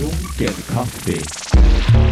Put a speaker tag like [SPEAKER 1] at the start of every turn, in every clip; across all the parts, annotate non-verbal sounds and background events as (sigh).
[SPEAKER 1] Lunken kaffe. Ikke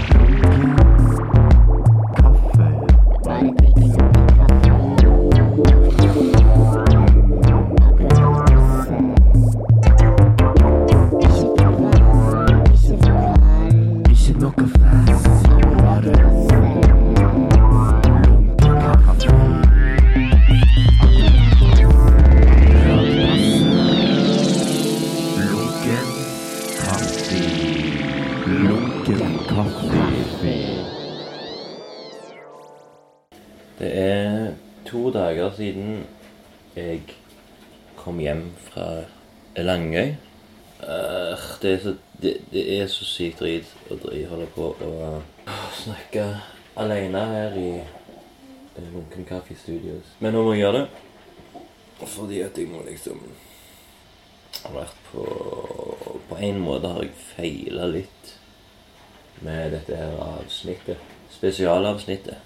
[SPEAKER 2] Men nå må jeg gjøre det. Fordi at jeg må liksom har vært på På en måte har jeg feila litt med dette her avsnittet. Spesialavsnittet.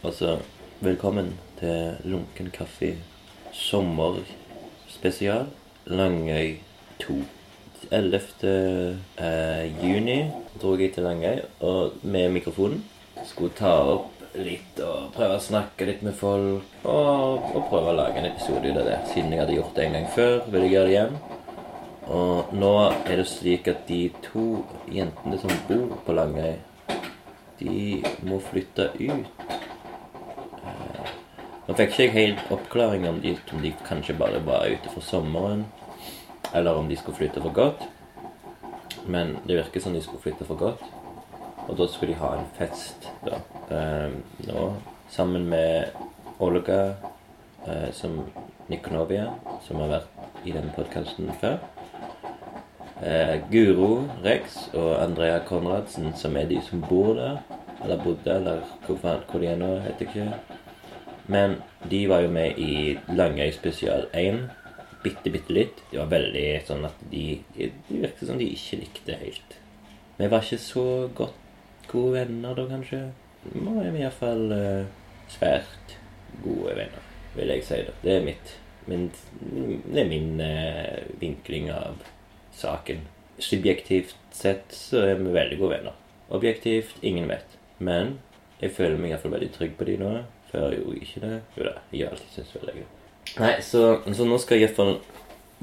[SPEAKER 2] Altså, velkommen til Lunken kaffe sommerspesial. Langøy 2. 11. Eh, juni dro jeg til Langøy og med mikrofonen. Skulle ta opp litt og prøve å snakke litt med folk. Og, og prøve å lage en episode ut av det. Siden jeg hadde gjort det en gang før, ville jeg gjøre det igjen. Og nå er det slik at de to jentene som bor på Langøy, de må flytte ut. Nå fikk ikke jeg helt oppklaring om de, om de kanskje bare var ute for sommeren, eller om de skulle flytte for godt. Men det virker som de skulle flytte for godt. Og da skulle de ha en fest da. Eh, nå, sammen med Olga eh, som Nikonovia, som har vært i denne podkasten før. Eh, Guro Rex og Andrea Konradsen, som er de som bor der. Eller bodde, eller hvor, hvor de er nå, heter ikke. Men de var jo med i Langøy spesial 1. Bitte, bitte litt. Det var veldig sånn at de Det virket som de ikke likte helt. Vi var ikke så godt gode venner da, kanskje. Nå er vi iallfall uh, svært gode venner, vil jeg si. det. Det er mitt min, Det er min uh, vinkling av saken. Subjektivt sett så er vi veldig gode venner. Objektivt ingen vet. Men jeg føler meg iallfall veldig trygg på de nå. Før jeg gjorde ikke det. Jo da, jeg har alltid syntes veldig godt. Nei, så, så nå skal jeg iallfall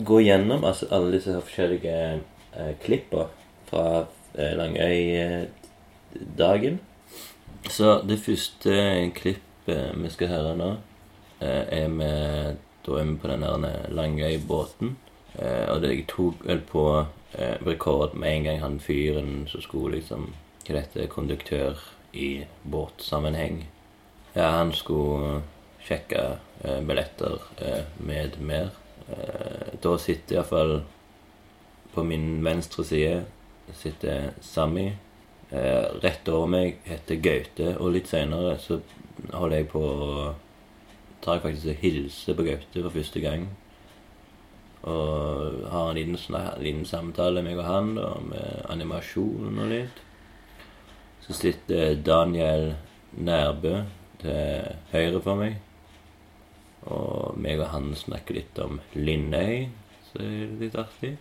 [SPEAKER 2] gå gjennom altså, alle disse forskjellige eh, klippa fra eh, Langøy-dagen. Så det første klippet vi skal høre nå, eh, er med Da er vi på den der Langøy-båten. Eh, og det jeg tok vel på eh, rekord med en gang han fyren som skulle liksom Hva heter Konduktør i båtsammenheng. Ja, han skulle sjekke billetter med mer. Da sitter iallfall på min venstre side sitter Sami. Eh, rett over meg heter Gaute, og litt seinere så holder jeg på å tar jeg faktisk og hilser på Gaute for første gang. Og har en liten, liten samtale, meg og han, da, med animasjon og litt. Så sitter Daniel Nærbø til høyre for meg. Og meg og han snakker litt om Lindøy, så er det litt artig.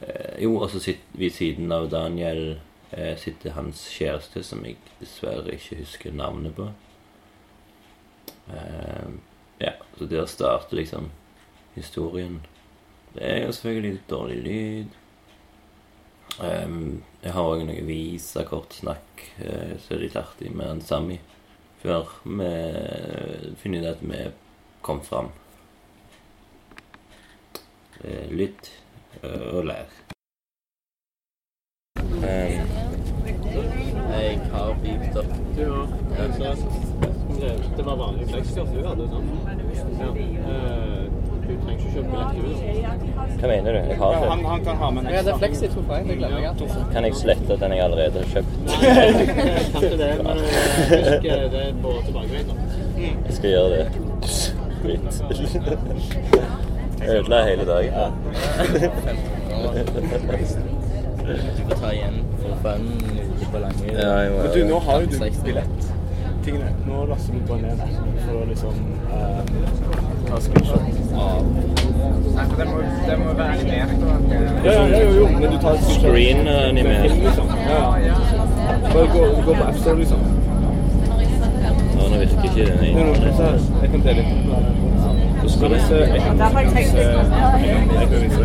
[SPEAKER 2] Eh, jo, og så sitter vi siden av Daniel sitter hans kjæreste, som jeg dessverre ikke husker navnet på. Eh, ja, så der starter liksom historien. Det er jo selvfølgelig litt dårlig lyd. Ehm, jeg har òg noe visakortsnakk, uh, så det er litt artig med han Sami. Før vi finner ut at vi kom fram. Lytt eh, og lær. Ehm,
[SPEAKER 3] Jeg har beepet opp.
[SPEAKER 4] Du ja. det, det var vanlig flexkort du hadde, sant? Ja. Eh, du trenger ikke kjøpe billett, du.
[SPEAKER 2] hva mener du? Jeg har
[SPEAKER 5] Han,
[SPEAKER 2] kjøpt.
[SPEAKER 5] han kan ha med en
[SPEAKER 3] Ja, det er
[SPEAKER 5] ekstra.
[SPEAKER 3] flexi to poeng, det glemmer jeg alltid.
[SPEAKER 2] Kan jeg slette den jeg allerede har kjøpt?
[SPEAKER 4] Jeg kan ikke det, men husk eh, det er på tilbakevei. da.
[SPEAKER 2] Jeg skal gjøre det. Dritt. Ødela hele dagen.
[SPEAKER 3] Du får ta igjen for fun ute på Langøy.
[SPEAKER 2] Ja, jeg må-
[SPEAKER 5] Men du, nå har jo du billett.
[SPEAKER 4] Tingene. Nå laster vi bare ned for å liksom eh, ta screenshot
[SPEAKER 5] Nei, for det må, det må være animert.
[SPEAKER 4] Ja, ja, ja, jo, jo, men du tar
[SPEAKER 2] Screen
[SPEAKER 4] med
[SPEAKER 2] animert.
[SPEAKER 4] liksom. Ja, ja. Bare gå, gå på AppStore, liksom.
[SPEAKER 2] Ja, nå virker ikke den
[SPEAKER 4] Nei, jeg kan dele inn. Skal vi se Jeg kan vise jeg kan vise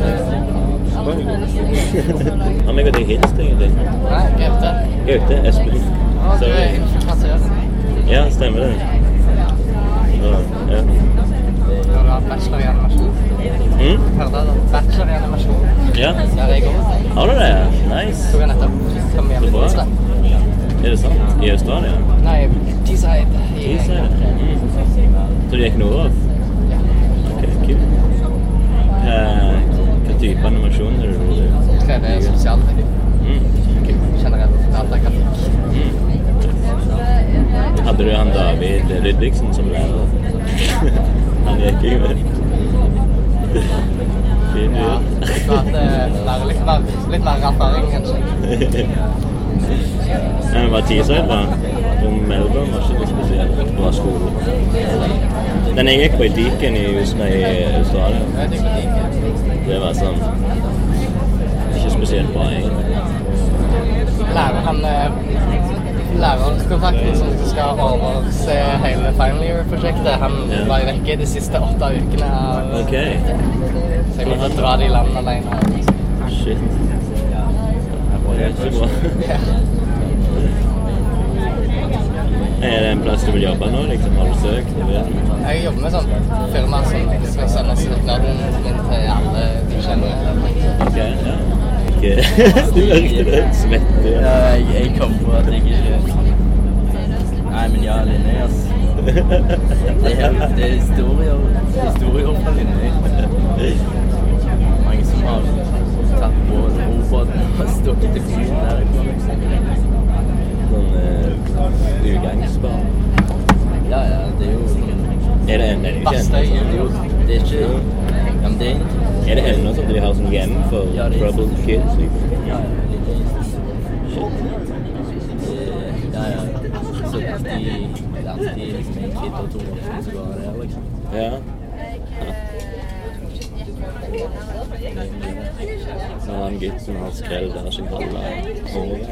[SPEAKER 4] deg. Hva?
[SPEAKER 2] Har meg og deg hilst, egentlig?
[SPEAKER 3] Nei, Gaute.
[SPEAKER 2] Gaute, Espen.
[SPEAKER 3] Å, du er infiltratør.
[SPEAKER 2] Ja, stemmer det. Ja, ja.
[SPEAKER 3] Når du har bachelor i animasjon.
[SPEAKER 2] Mm?
[SPEAKER 3] Hørte du? Bachelor i animasjon.
[SPEAKER 2] ja.
[SPEAKER 3] Der jeg går.
[SPEAKER 2] Har du det? Nice.
[SPEAKER 3] Tok jeg nettopp. Kom hjem til
[SPEAKER 2] bra. Er det sant? I Australia?
[SPEAKER 3] Nei, Teesside.
[SPEAKER 2] du? Mm. Så du gikk nordover? Ok, kult. Hva, hva type animasjon er det du gjør?
[SPEAKER 3] 3D spesialeffekt.
[SPEAKER 2] Mm. kult.
[SPEAKER 3] Generelt datagrafikk.
[SPEAKER 2] Mm. Hadde du han David Ludvigsen som lærer? (laughs) han gikk jo med. Fin
[SPEAKER 3] Ja,
[SPEAKER 2] fyr.
[SPEAKER 3] så at er litt mer, litt mer erfaring, kanskje. (laughs)
[SPEAKER 2] Ja, var Teesside bra? Og Melbourne var ikke spesielt bra skole. Den jeg gikk på i Deacon i, USA- Australia,
[SPEAKER 3] det.
[SPEAKER 2] var sånn Ikke spesielt bra, egentlig.
[SPEAKER 3] Lærer han lærerkontrakten lærerkontakten som skal overse hele final year-prosjektet, han
[SPEAKER 2] Ja.
[SPEAKER 3] var vekke de siste åtte ukene. av-
[SPEAKER 2] Ok.
[SPEAKER 3] Så jeg måtte dra det i land alene.
[SPEAKER 2] Shit. Det er ikke bra. Er det en plass du vil jobbe nå, liksom? Har du søkt? Jeg
[SPEAKER 3] jobber med sånn firma som skal sende søknaden min til alle de kjenner.
[SPEAKER 2] Ok, ja. Ok. (laughs) Du merket det. Svette.
[SPEAKER 6] Ja, jeg, jeg kom på at jeg ikke Nei, men ja, Linnøy, ass. Det er, det er historier, historier fra Linnøy. Er-
[SPEAKER 2] kids? Liksom?
[SPEAKER 6] Ja, ja, Ja. Så de er alltid liksom en kid og to voksne som går der, liksom.
[SPEAKER 2] Ja. Så han gutten har skrevet der sin halve håret.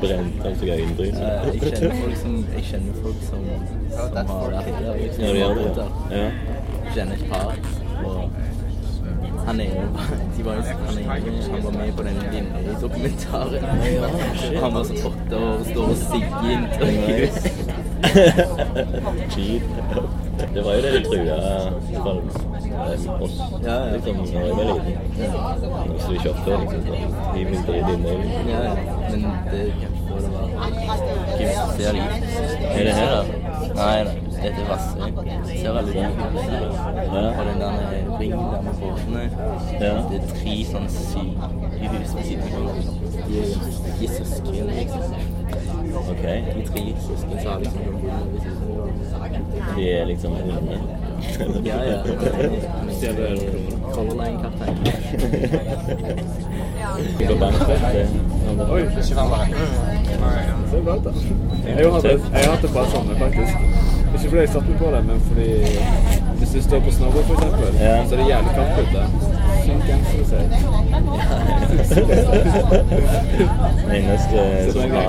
[SPEAKER 2] Brent av seg øyenbrynet.
[SPEAKER 6] Ja, jeg kjenner folk som, jeg kjenner folk som, som har vært der. liksom.
[SPEAKER 2] Ja, du gjør det, ja.
[SPEAKER 6] Jeg kjenner et par. Og han ene de var jo, han, han var med på den Lindøy-dokumentaren. Han var sånn åtte år og står og sigger i intervju. (laughs)
[SPEAKER 2] Det var jo det de trua eh, oss
[SPEAKER 6] Ja, ja.
[SPEAKER 2] liksom, da jeg var liten. Hvis du oppfører deg sånn, hiv meg i øynene.
[SPEAKER 6] Ja, ja. men det for det var som?
[SPEAKER 2] Er det her, da?
[SPEAKER 6] Nei, nei. Dette er Vassøy. Ser veldig bra ut.
[SPEAKER 2] Ja.
[SPEAKER 6] Og den der ringen der med båtene.
[SPEAKER 2] Ja.
[SPEAKER 6] Det er tre sånne sykehus ved siden av hverandre. De er ikke søsken, liksom.
[SPEAKER 2] Ok.
[SPEAKER 6] De tre søsken som har liksom.
[SPEAKER 2] De er liksom hundene?
[SPEAKER 6] Ja, ja.
[SPEAKER 4] Stjeler
[SPEAKER 6] Color Line kaptein.
[SPEAKER 2] De går bankfett. det.
[SPEAKER 4] Oi,
[SPEAKER 3] Ikke bare.
[SPEAKER 4] det er bra ut, da. Jeg har hatt et, jeg har hatt et par sånne, faktisk. Ikke fordi jeg satte meg på det, men fordi hvis du står på snowboard, eksempel,
[SPEAKER 2] Ja.
[SPEAKER 4] så er det jævlig kaldt ute. Sånn genser ser
[SPEAKER 2] Den eneste som har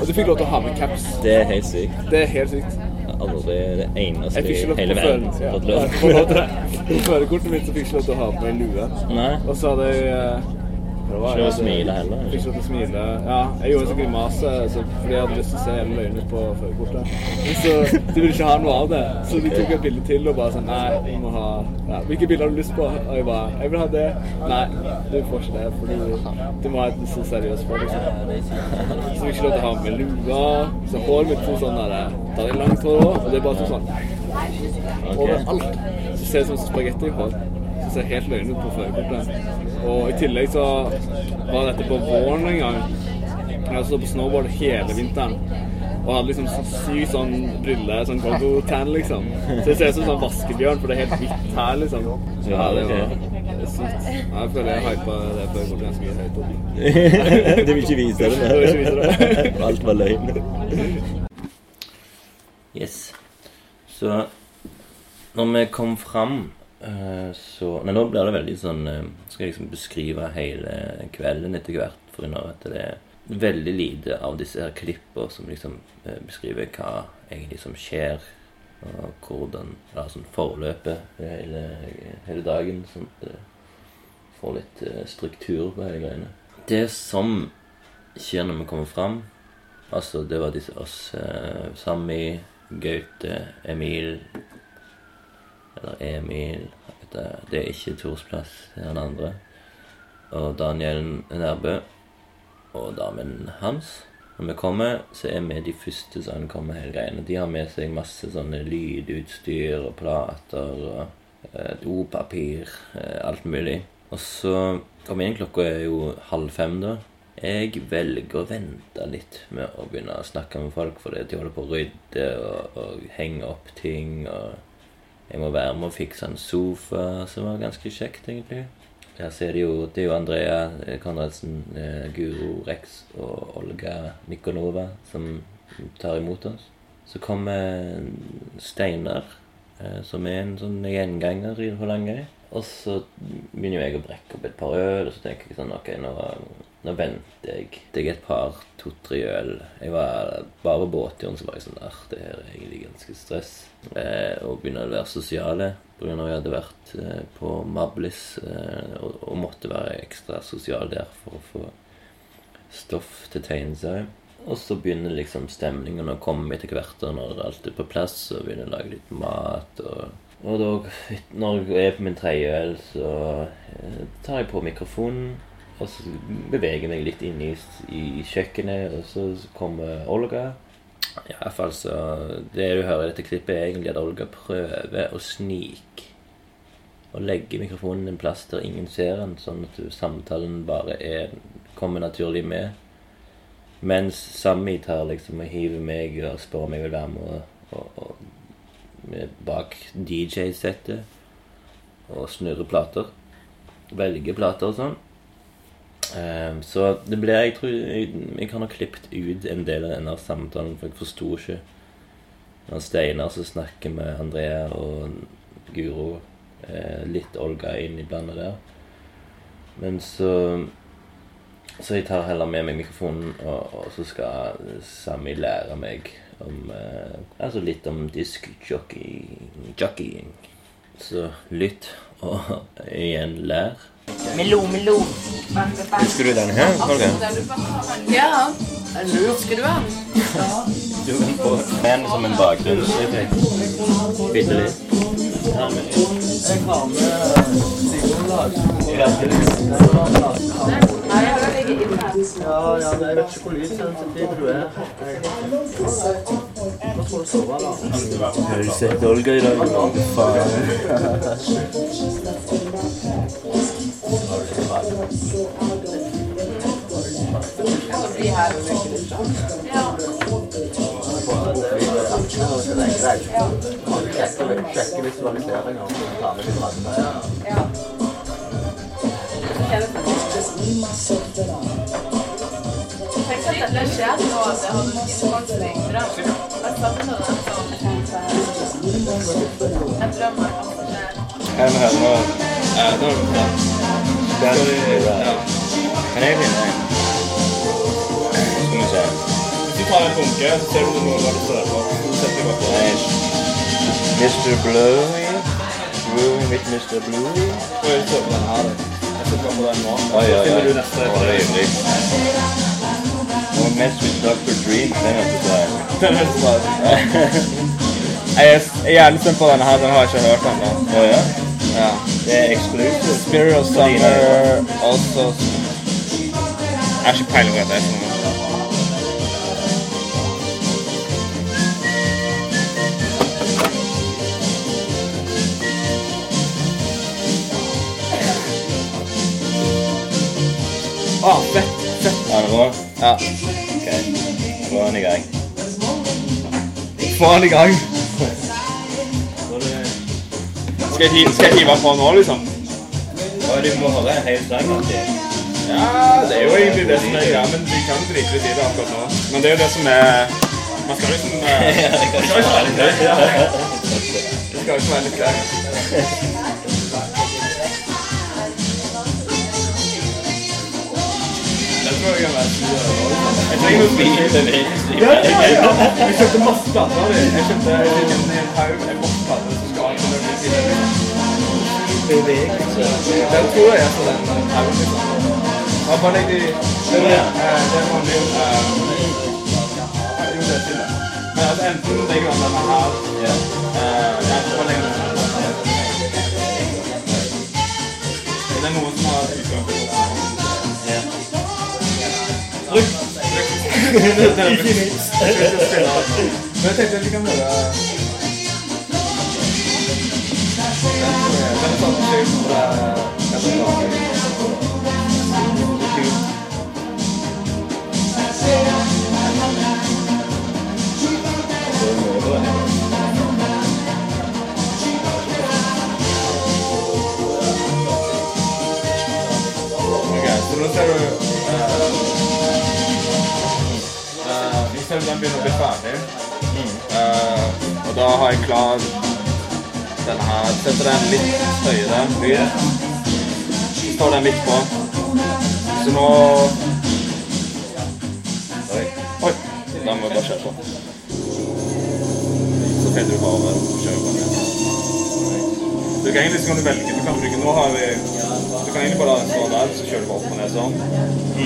[SPEAKER 4] Og du fikk lov til å ha med caps.
[SPEAKER 2] Det er helt sykt.
[SPEAKER 4] Det er helt sykt.
[SPEAKER 2] Aldri det eneste i hele verden som har fått lov.
[SPEAKER 4] jeg. (laughs) På førerkortet mitt så fikk jeg ikke lov til å ha på meg lue. Og så hadde jeg eh,
[SPEAKER 2] Ikke å smile heller.
[SPEAKER 4] Ikke til å smile. Ja, jeg gjorde en sånn grimase så, fordi jeg hadde lyst til å se hele øynene på førerkortet. Så de ville ikke ha noe av det, så de tok et bilde til og bare sånn Nei, vi må ha ja, Hvilke bilder har du lyst på? Og jeg bare Jeg vil ha det. Nei, du får ikke det, for du, må ha et så seriøst for liksom. Så fikk ikke lov til å ha med lua. Så håret mitt tok sånn der Da jeg langt hår òg, og det er bare sånn overalt. Så ser det ut som spagettihår. Så ser helt løgn ut på førerkortet. Og i tillegg så var dette på våren en gang. Jeg stod på snowboard hele vinteren. Og hadde liksom så syk sånn brille, sånn Congo-tan, (laughs) liksom. Så det ser ut som sånn vaskebjørn, for det er helt hvitt her, liksom. Ja, det var sykt. Jeg føler jeg hypa det før jeg kom ganske høyt opp. (laughs)
[SPEAKER 2] du vil ikke vise det? (laughs)
[SPEAKER 4] Jeg vil ikke vise det.
[SPEAKER 2] Alt var løgn. Yes. Så når vi kom fram, så Nei, nå blir det veldig sånn eh, Skal jeg liksom beskrive hele kvelden etter hvert, for at det er veldig lite av disse her klippene som liksom eh, beskriver hva egentlig som skjer, og hvordan ja, sånn forløpet hele, hele dagen. Sånn at det får litt eh, struktur på hele greiene. Det som skjer når vi kommer fram Altså, det var disse oss. Eh, Sami, Gaute, Emil Eller Emil Det er ikke Tors plass, det er han andre. Og Daniel Nærbø og damen hans. Når vi kommer, så er vi de første som ankommer hele greiene. De har med seg masse sånne lydutstyr og plater og eh, dopapir, eh, alt mulig. Og så kom inn, klokka er jo halv fem da. Jeg velger å vente litt med å begynne å snakke med folk, fordi de holder på å rydde og, og henge opp ting. og jeg må være med og fikse en sofa, som var ganske kjekt, egentlig. Her ser de jo, Det er jo Andrea Konradsen, eh, Guro Rex og Olga Nikonova som tar imot oss. Så kommer Steinar, eh, som er en sånn gjenganger i Holangøy. Og så begynner jeg å brekke opp et par øl, og så tenker jeg sånn Ok, nå, nå venter jeg. Er et par, to-tre øl. Jeg var bare på båtturen, så var jeg sånn der, Det her er egentlig ganske stress. Eh, og begynner å være sosiale. Pga. at jeg hadde vært eh, på Mablis eh, og, og måtte være ekstra sosial der for å få stoff til tegneserier. Og så begynner liksom stemningen å komme etter hvert, og når alt er på plass, og begynner å lage litt mat. og og da, når jeg er på min tredje øl, så tar jeg på mikrofonen. Og så beveger jeg meg litt inn i, i kjøkkenet, og så kommer Olga. Hvert fall så Det du hører i dette klippet, er egentlig at Olga prøver å snike. Og legge mikrofonen en plass der ingen ser den, sånn at du- samtalen bare er, kommer naturlig med. Mens Sammy tar liksom og hiver meg og spør om jeg vil være med og, og, og bak DJ-settet og snurre plater. Velge plater og sånn. Ehm, så det ble Jeg tror jeg, kan ha klippet ut en del av denne samtalen, for jeg forsto ikke når Steinar som snakker med Andrea og Guro. Eh, litt Olga inn iblant der. Men så Så jeg tar heller med meg mikrofonen, og, og så skal Sami lære meg om eh, Altså litt om diskjockeying. jockeying. Så lytt, og (laughs) igjen lær.
[SPEAKER 3] Milo, melon.
[SPEAKER 2] Husker du den her, Olga?
[SPEAKER 3] Ja. Husker du den?
[SPEAKER 2] Du kan få den som en bakgrunn. Bitte litt. Ja,
[SPEAKER 6] Ja, jeg vet ikke hvor. Nå får du sove, da.
[SPEAKER 2] Har du sett Olga i dag? Faen.
[SPEAKER 6] Sjekke visualiseringer og ta med litt rande.
[SPEAKER 7] Tenk at dette skjer nå, det har om at det skjer.
[SPEAKER 2] Kan vi høre noe?
[SPEAKER 4] Ja, det bra.
[SPEAKER 2] Den,
[SPEAKER 4] Ja.
[SPEAKER 2] Kan jeg finne en? Skal vi se.
[SPEAKER 4] Du tar en bunke, så ser du noe du bare
[SPEAKER 2] Nei. Mr. Bluey. Bluey with Mr. Bluey.
[SPEAKER 4] på. Og jeg prøver den her. Jeg bare på den nå.
[SPEAKER 2] Oi, oi,
[SPEAKER 4] Så
[SPEAKER 2] oi.
[SPEAKER 4] finner du neste.
[SPEAKER 2] Og Mess with Dr. Dream. Ikke bra. (laughs)
[SPEAKER 4] Den er helt bra. (laughs) Jeg er, jævlig spent på denne her. Den har jeg ikke hørt ennå.
[SPEAKER 2] Oh, ja?
[SPEAKER 4] Ja.
[SPEAKER 2] Det er exclusive.
[SPEAKER 4] Spirit of Summer også Jeg har ikke peiling på hva det er. Å, fett. Fett.
[SPEAKER 2] Er det rå?
[SPEAKER 4] Ja.
[SPEAKER 2] Ok. Da er den i gang.
[SPEAKER 4] Få den i gang. Skal jeg, hi- skal jeg hive på nå, liksom?
[SPEAKER 2] Ja, du må høre en hel sang alltid.
[SPEAKER 4] Ja, det er jo egentlig det som er greia, men vi kan drite litt i det akkurat nå. Men det er jo det som er Man skal liksom eh,
[SPEAKER 2] kan
[SPEAKER 4] skal ikke være litt
[SPEAKER 2] ikke
[SPEAKER 4] Det skal ikke være litt greit. Jeg kan være Jeg trenger noe spesielt. Ja, ja, ja. Jeg kjøpte masse plater. Jeg kjøpte en hel haug med boksplater som skal til noen sider.
[SPEAKER 2] Bevegelse.
[SPEAKER 4] Den tror jeg er på den haugen. Liksom. Ja, bare legg de Det er det vanlig Jo, det til det. Men altså, enten man den her
[SPEAKER 2] Ja.
[SPEAKER 4] bare legg den her. Det er noen som har.
[SPEAKER 2] Ja.
[SPEAKER 4] Ikke minst. Men jeg tenkte vi kan høre Den er sånn skjønt fra Ok, så nå ser du eh, eh, Ser du den begynner å bli ferdig. Uh, og da har jeg klar den her. Setter den litt høyere lyd. Står den litt på. Så nå Oi. Oi. Da må vi bare kjøre på. Så fader du bare over og kjører på den. Du kan egentlig så kan du velge. Du kan bruke Nå har vi Du kan egentlig bare stå der, så kjører du bare opp og ned sånn.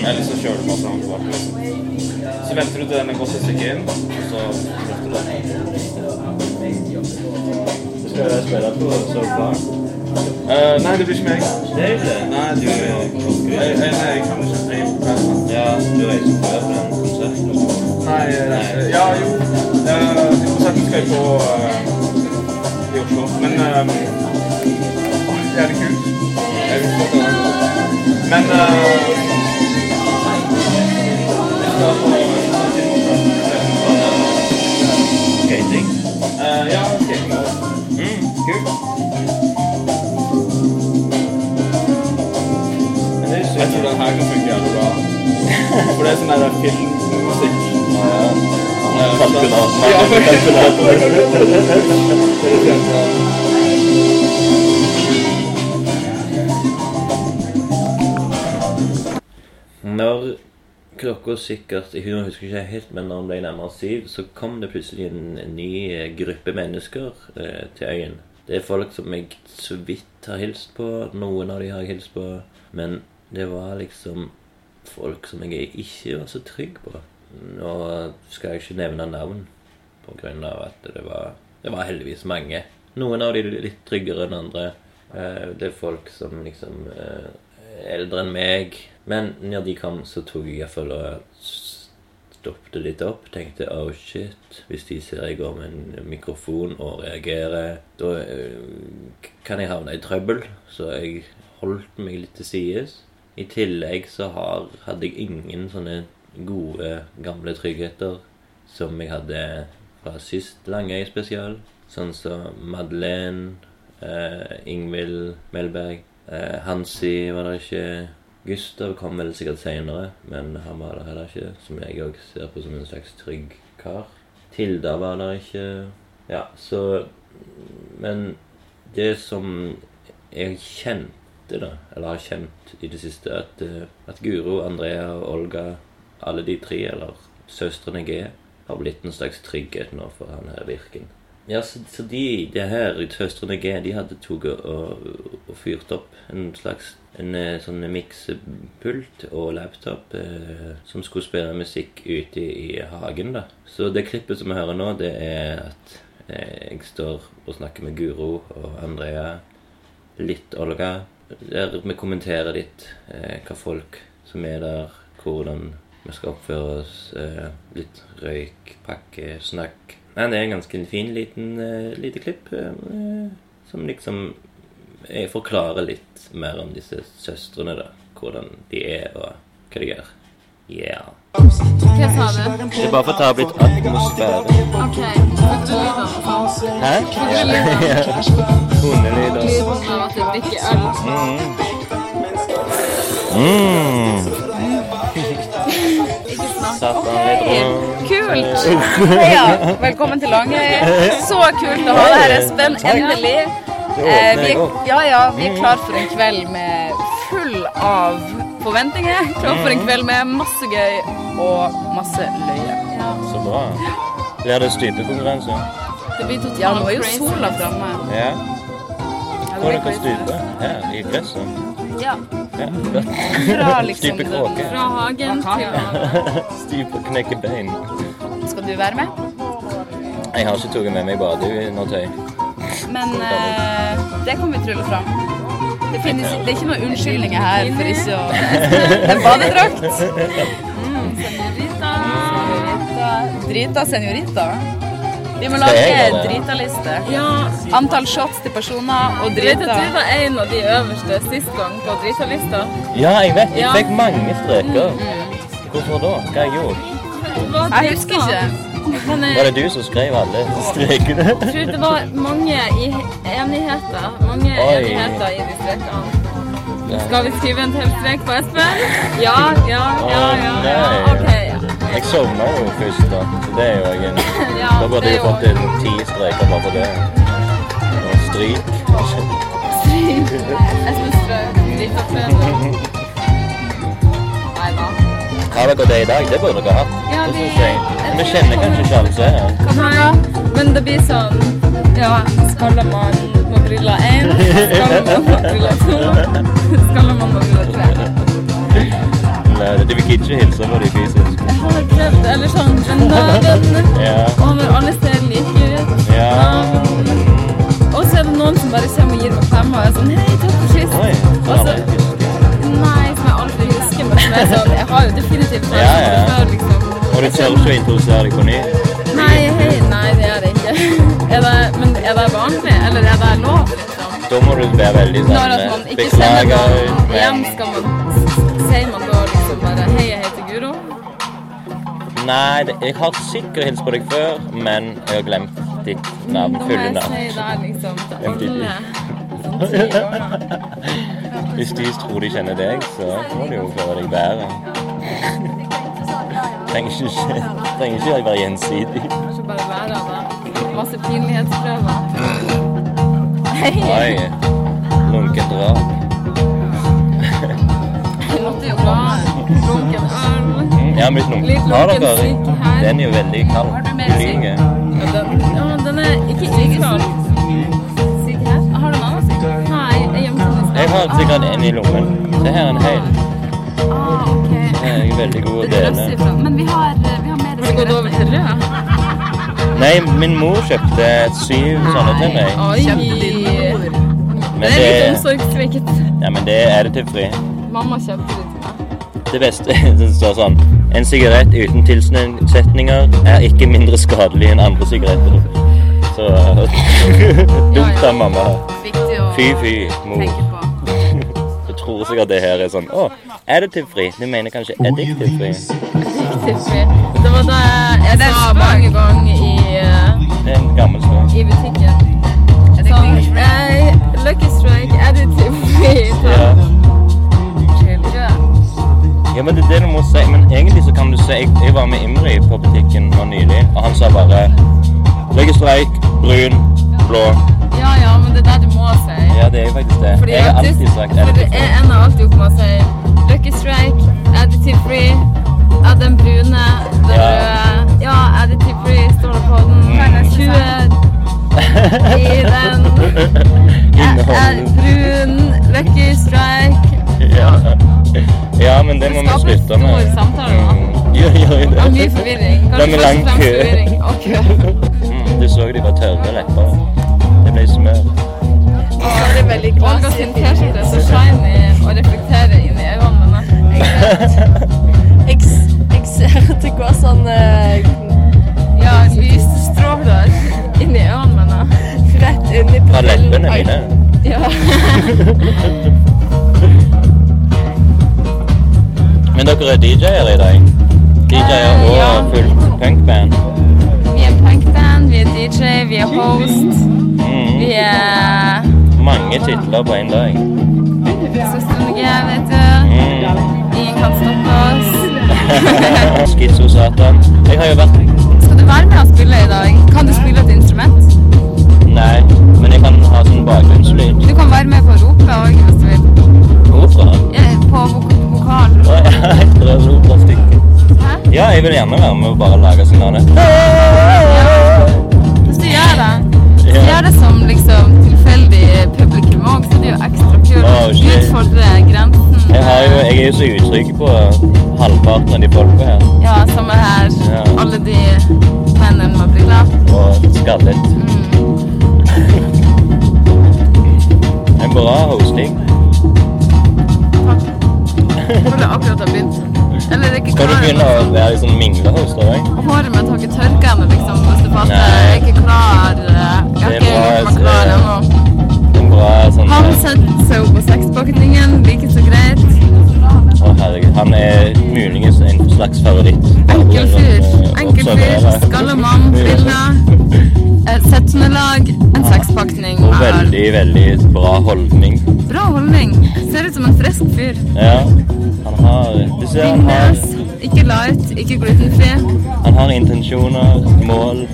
[SPEAKER 4] Eller så kjører du bare fram og tilbake. Liksom. Så venter du til den er gått et stykke inn, og så løfter du den.
[SPEAKER 2] Skal jeg spille på sofaen?
[SPEAKER 4] Eh, nei, det blir ikke meg.
[SPEAKER 2] Det er ikke det.
[SPEAKER 4] Nei, du jeg, jeg, nei, jeg kan ikke. Jeg er på
[SPEAKER 2] Ja, du reiser før på den konserten.
[SPEAKER 4] Nei, eh, ja, jo. Uh, konserten skal jeg på eh, i Oslo. Men uh, Jævlig kult. Jeg vil få til det. Men uh, jeg skal på
[SPEAKER 2] Skating.
[SPEAKER 4] Eh, ja, skating.
[SPEAKER 2] Mm, kult.
[SPEAKER 4] Jeg tror den her kan funke jævlig bra. (laughs) For det er sånn der filmmusikk.
[SPEAKER 2] Kalkulator.
[SPEAKER 4] Ja, (laughs)
[SPEAKER 2] klokka sikkert Jeg husker ikke helt, men når den ble nærmere syv, så kom det plutselig en, ny eh, gruppe mennesker eh, til øyen. Det er folk som jeg så vidt har hilst på. Noen av de har jeg hilst på. Men det var liksom folk som jeg ikke var så trygg på. Nå skal jeg ikke nevne navn, av at det var, det var heldigvis mange. Noen av de litt tryggere enn andre. Eh, Det er folk som liksom eh, eldre enn meg. Men når de kom, så tok jeg iallfall og stoppet litt opp. Tenkte oh shit, hvis de ser jeg går med en mikrofon og reagerer, da eh, kan jeg havne i trøbbel. Så jeg holdt meg litt til sides. I tillegg så har, hadde jeg ingen sånne gode, gamle tryggheter som jeg hadde fra sist Langøy spesial. Sånn som Madeleine, eh, Ingvild Melberg, eh, Hansi var det ikke. Gustav kom vel sikkert seinere, men han var der heller ikke. Som jeg òg ser på som en slags trygg kar. Tilda var der ikke. Ja, så Men det som jeg kjente, da, eller har kjent i det siste, at, eh, at Guro, Andrea og Olga, alle de tre, eller søstrene G, har blitt en slags trygghet nå for han her Virken. Ja, så, så de, de her søstrene G, de hadde tatt og, og fyrt opp en slags en eh, sånn miksepult og laptop eh, som skulle spille musikk ute i, i hagen. da. Så det klippet som vi hører nå, det er at eh, jeg står og snakker med Guro og Andrea, litt Olga, der vi kommenterer litt eh, hva folk som er der, hvordan vi skal oppføre oss, eh, litt røyk, pakke, snakk. Nei, det er en ganske fin liten uh, lite klipp uh, som liksom jeg forklarer litt mer om disse søstrene, da. Hvordan de er, og hva de gjør. Yeah.
[SPEAKER 8] Hva sa du?
[SPEAKER 2] Det er bare for å ta opp litt atmosfære.
[SPEAKER 8] OK.
[SPEAKER 2] Hæ? Ja. Hundelyder.
[SPEAKER 8] Lyden av at du drikker øl.
[SPEAKER 2] Mm. Mm. Satt han litt rundt.
[SPEAKER 9] Kult! Heia! (laughs) Velkommen til Langøy. Så kult å ha deg her, Espen. Endelig. Eh, vi, er, ja, ja, vi er klar for en kveld med full av forventninger. Klar for en kveld med masse gøy og masse løye.
[SPEAKER 2] Så bra. Blir det stupekonkurranse?
[SPEAKER 9] Det blir totalt Ja, nå er jo sola framme.
[SPEAKER 2] Ja.
[SPEAKER 9] Ja,
[SPEAKER 2] Hvor
[SPEAKER 9] det
[SPEAKER 2] dere stuper? Her, i gresset?
[SPEAKER 9] Ja. Fra liksom
[SPEAKER 2] Stupe kråke.
[SPEAKER 9] Fra hagen til
[SPEAKER 2] Stupe og knekke bein.
[SPEAKER 9] Skal du være med?
[SPEAKER 2] Jeg har ikke tatt med meg badeundertøy.
[SPEAKER 9] Men eh, det kan vi trylle fram. Det, finnes, det er ikke noen unnskyldninger her for ikke å (laughs) En badedrakt. Mm. Senorita. Drita senorita. Vi må lage dritaliste.
[SPEAKER 3] Ja.
[SPEAKER 9] Antall shots til personer og
[SPEAKER 3] Du vet
[SPEAKER 9] drita.
[SPEAKER 3] at du var en av de øverste sist gang på dritalista?
[SPEAKER 2] Ja, jeg vet. Jeg fikk mange streker. Hvorfor da? Hva har jeg gjort?
[SPEAKER 9] Jeg husker ikke.
[SPEAKER 3] Men
[SPEAKER 2] Var det du som skrev alle strekene?
[SPEAKER 3] tror det var mange i enigheter. Mange
[SPEAKER 2] Oi.
[SPEAKER 3] enigheter i de strekene. Skal vi skrive en til strek på Espen? Ja, ja, ja, ja. ja.
[SPEAKER 2] Å,
[SPEAKER 3] OK.
[SPEAKER 2] nei. Jeg sovna jo først, da. Så det er jo jeg en (laughs)
[SPEAKER 3] Ja,
[SPEAKER 2] Da burde jeg fått en ti streker bare på det. Og stryk.
[SPEAKER 3] Espen Strøm, dritopptreder. Nei da.
[SPEAKER 2] Har dere det i dag? Det burde dere hatt.
[SPEAKER 3] Ja, vi-
[SPEAKER 2] Vi kjenner kanskje ikke alle som er her.
[SPEAKER 3] Men det blir sånn Ja, Skallemann med briller én, Skallemann med briller to, man med briller tre.
[SPEAKER 2] Nei, De vil ikke hilse på de fysisk.
[SPEAKER 3] Jeg har prøvd, eller sånn venner,
[SPEAKER 2] Ja.
[SPEAKER 3] og når alle steder like ut.
[SPEAKER 2] Ja.
[SPEAKER 3] Og så er det noen som bare kommer og gir meg fem og er sånn Hei, takk for sist.
[SPEAKER 2] Oi,
[SPEAKER 3] så,
[SPEAKER 2] Også,
[SPEAKER 3] nei, som jeg aldri husker, men som er sånn Jeg har jo definitivt hørt
[SPEAKER 2] Ja, ja.
[SPEAKER 3] før, liksom.
[SPEAKER 2] Og du tør ikke å introdusere deg på ny?
[SPEAKER 3] Nei, hei, nei, det er det ikke. (laughs) Er det, men er det vanlig, eller er det lov, liksom?
[SPEAKER 2] Da må du være veldig sånn
[SPEAKER 3] Når at man ikke
[SPEAKER 2] Beklager,
[SPEAKER 3] hjem, skal man Sier man bare Hei, jeg heter Guro?
[SPEAKER 2] Nei, jeg har sikkert hilst på deg før, men jeg har glemt ditt navn.
[SPEAKER 3] Da må
[SPEAKER 2] Fulle
[SPEAKER 3] jeg
[SPEAKER 2] navn.
[SPEAKER 3] si det liksom til alle. Sånn ti år.
[SPEAKER 2] Hvis de tror de kjenner deg, så må de jo føle deg bedre. Trenger ikke, trenger ikke være gjensidig.
[SPEAKER 3] Kanskje bare være der. Masse pinlighetsprøver. Hei!
[SPEAKER 2] Oi, lunkent drap.
[SPEAKER 3] Komme.
[SPEAKER 2] mitt har lunken. Har dere? Den er jo veldig kald. Lyge.
[SPEAKER 3] Ja, den, ja, den er ikke iskald. Syk her? Har du en annen syk? Nei, jeg gjemte den i.
[SPEAKER 2] Jeg har sikkert en i lommen. Se her er en hel.
[SPEAKER 3] Ah, ok.
[SPEAKER 2] Jeg er veldig god å dele.
[SPEAKER 3] Men vi har, vi har mer Har rød? (laughs)
[SPEAKER 2] Nei, min mor kjøpte syv sånne til meg.
[SPEAKER 3] Oi.
[SPEAKER 2] Men
[SPEAKER 3] det er litt omsorgssvikt.
[SPEAKER 2] ja, men det er det til fri.
[SPEAKER 3] Mamma kjøpte det.
[SPEAKER 2] Det beste det står sånn En sigarett uten tilsetninger er ikke mindre skadelig enn andre sigaretter. Så (laughs) dumt av mamma. Fy, fy, mor. Jeg tror sikkert det her er sånn Å, additivfri. Du mener kanskje addictive-fri?
[SPEAKER 3] Tiffy. Det var det jeg sa mange
[SPEAKER 2] men det er det du må si. Men egentlig så kan du si Jeg, jeg var med Imri på butikken nå nylig, og han sa bare Legge streik, brun, blå.
[SPEAKER 3] Ja, ja, men det er det du må si.
[SPEAKER 2] Ja, det er jo faktisk det.
[SPEAKER 3] Fordi
[SPEAKER 2] Jeg har alltid sagt
[SPEAKER 3] For
[SPEAKER 2] additive-fri.
[SPEAKER 3] jeg ender alltid opp med å si Lucky Strike, additive free, ja, den brune, den
[SPEAKER 2] Ja.
[SPEAKER 3] røde. Ja, additive free står det på den.
[SPEAKER 2] Mm.
[SPEAKER 3] 20 i den. (laughs) Brun, Lucky Strike.
[SPEAKER 2] Ja. ja, men det må vi slutte med.
[SPEAKER 3] stor samtale, da.
[SPEAKER 2] Mm. Jo, jo, det.
[SPEAKER 3] Det er mye forvirring.
[SPEAKER 2] Det er
[SPEAKER 3] først
[SPEAKER 2] lang
[SPEAKER 3] og fremst
[SPEAKER 2] kø.
[SPEAKER 3] forvirring og kø.
[SPEAKER 2] Mm, du så de var tørre lepper. Det ble smør.
[SPEAKER 3] Og det er veldig Olga sin T-skjorte er så shiny og reflekterer inn i øynene mine.
[SPEAKER 10] Jeg, jeg ser at det går sånn eh,
[SPEAKER 3] Ja, lysstråler inn i øynene mine.
[SPEAKER 10] rett inn i
[SPEAKER 2] Fra leppene mine.
[SPEAKER 3] Ja.
[SPEAKER 2] Men dere er DJ-er i dag? DJ-er og
[SPEAKER 3] ja.
[SPEAKER 2] fullt punkband?
[SPEAKER 3] Vi er punkband, vi er DJ, vi er host.
[SPEAKER 2] Mm.
[SPEAKER 3] Vi er
[SPEAKER 2] Mange titler på én dag.
[SPEAKER 3] Søstrene G, vet du. Ingen kan stoppe oss. (laughs)
[SPEAKER 2] Skizosatan. Jeg har jo vært
[SPEAKER 3] Skal du være med og spille i dag? Kan du spille et instrument?
[SPEAKER 2] Nei, men jeg kan ha sånn bakgrunnslyd.
[SPEAKER 3] Du kan være med på å rope òg, hvis du vil.
[SPEAKER 2] Opera.
[SPEAKER 3] Ja, på vokal.
[SPEAKER 2] Å (laughs) det er det er operastykke.
[SPEAKER 3] Hæ?
[SPEAKER 2] Ja, jeg vil gjerne være med og bare lage signaler.
[SPEAKER 3] Hvis du gjør det, hvis du gjør det som liksom tilfeldig publikum òg, så er det jo ekstra kult.
[SPEAKER 2] Oh.
[SPEAKER 3] Utfordre grensen.
[SPEAKER 2] Jeg, jo, jeg er jo så utrygg på halvparten av de folka her.
[SPEAKER 3] Ja, samme her.
[SPEAKER 2] Ja.
[SPEAKER 3] Alle de mennene med glad
[SPEAKER 2] Og skallet. (laughs) En bra hosting.
[SPEAKER 3] Jeg føler akkurat har begynt. Eller er ikke
[SPEAKER 2] Skal du begynne å være litt sånn minglehost òg?
[SPEAKER 3] Håret mitt har ikke tørka ennå, liksom, hvis du fatter. Jeg er ikke klar. eh, Jeg har
[SPEAKER 2] er
[SPEAKER 3] ikke gjort meg klar
[SPEAKER 2] eh,
[SPEAKER 3] ennå.
[SPEAKER 2] Sånn
[SPEAKER 3] Han setter seg opp på sekspakningen, like så greit.
[SPEAKER 2] Å, herregud. Han er muligens en slags favoritt.
[SPEAKER 3] En
[SPEAKER 2] Og veldig, veldig bra holdning.
[SPEAKER 3] Bra holdning. Ser ut som en frisk fyr.
[SPEAKER 2] Ja. Han har Du ser han har,
[SPEAKER 3] Ikke light, ikke glutenfri.
[SPEAKER 2] han har intensjoner, mål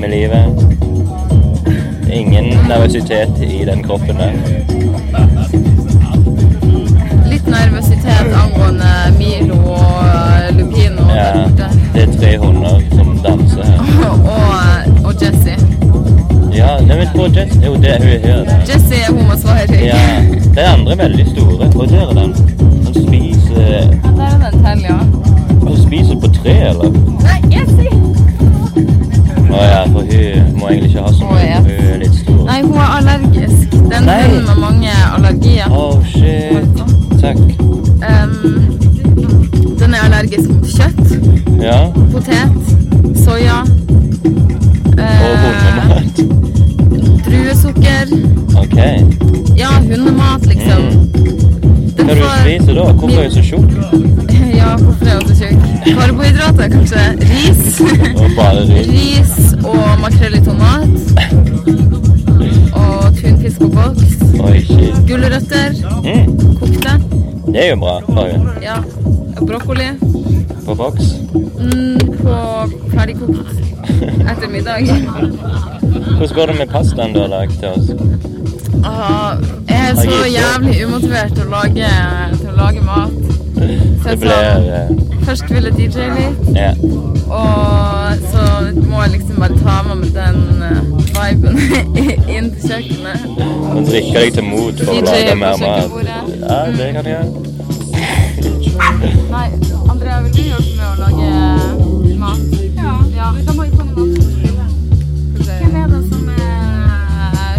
[SPEAKER 2] med livet. Ingen nervøsitet i den kroppen der.
[SPEAKER 3] Litt nervøsitet angående Milo og Lupino
[SPEAKER 2] Ja, det er tre hunder som danser her. (laughs)
[SPEAKER 3] Og, og Jessie.
[SPEAKER 2] Ja, nei, men på Jess Jo, det hun er her.
[SPEAKER 3] Jess er hun må svare til.
[SPEAKER 2] Ja. De andre er veldig store. Og der er den. Han spiser
[SPEAKER 3] Der er den til, ja.
[SPEAKER 2] Han spiser på tre, eller?
[SPEAKER 3] Nei, Jessie!
[SPEAKER 2] Å ja, for hun må egentlig ikke ha så mye. Hun er litt stor.
[SPEAKER 3] Nei, hun er allergisk. Den er
[SPEAKER 2] Nei.
[SPEAKER 3] hunden med mange allergier.
[SPEAKER 2] Oh, shit. Takk.
[SPEAKER 3] Um, den er allergisk mot kjøtt,
[SPEAKER 2] Ja.
[SPEAKER 3] potet, soya,
[SPEAKER 2] Og
[SPEAKER 3] eh,
[SPEAKER 2] hundemat.
[SPEAKER 3] druesukker.
[SPEAKER 2] OK.
[SPEAKER 3] Ja, hundemat, liksom. Mm.
[SPEAKER 2] Hva er du
[SPEAKER 3] spise
[SPEAKER 2] spiser da? Hvorfor er du så tjukk? (laughs)
[SPEAKER 3] Ja, hvorfor er hun så tjukk? Karbohydrater, kanskje. Ris.
[SPEAKER 2] Og bare ris. (laughs)
[SPEAKER 3] Ris og makrell i tomat. Og tunfisk på boks. Gulrøtter.
[SPEAKER 2] Mm.
[SPEAKER 3] Kokte.
[SPEAKER 2] Det er jo bra Bare.
[SPEAKER 3] Ja. Brokkoli.
[SPEAKER 2] På boks.
[SPEAKER 3] Mm, på ferdigkokt etter middag.
[SPEAKER 2] Hvordan går det med pastaen du har lagd til oss?
[SPEAKER 3] Ah, jeg er så jævlig umotivert til å lage, til å lage mat. Så jeg
[SPEAKER 2] blir
[SPEAKER 3] sa,
[SPEAKER 2] eh,
[SPEAKER 3] først ville DJ litt,
[SPEAKER 2] Ja.
[SPEAKER 3] og så må jeg liksom bare ta med meg den eh, viben (laughs) inn til kjøkkenet.
[SPEAKER 2] Men drikke deg til mot for å
[SPEAKER 3] DJ
[SPEAKER 2] lage
[SPEAKER 3] på
[SPEAKER 2] mer mat. Ja, det kan jeg gjøre.
[SPEAKER 3] Nei, Andrea, vil du hjelpe med å lage? Ja. Da må vi få noe. Hvem er det som er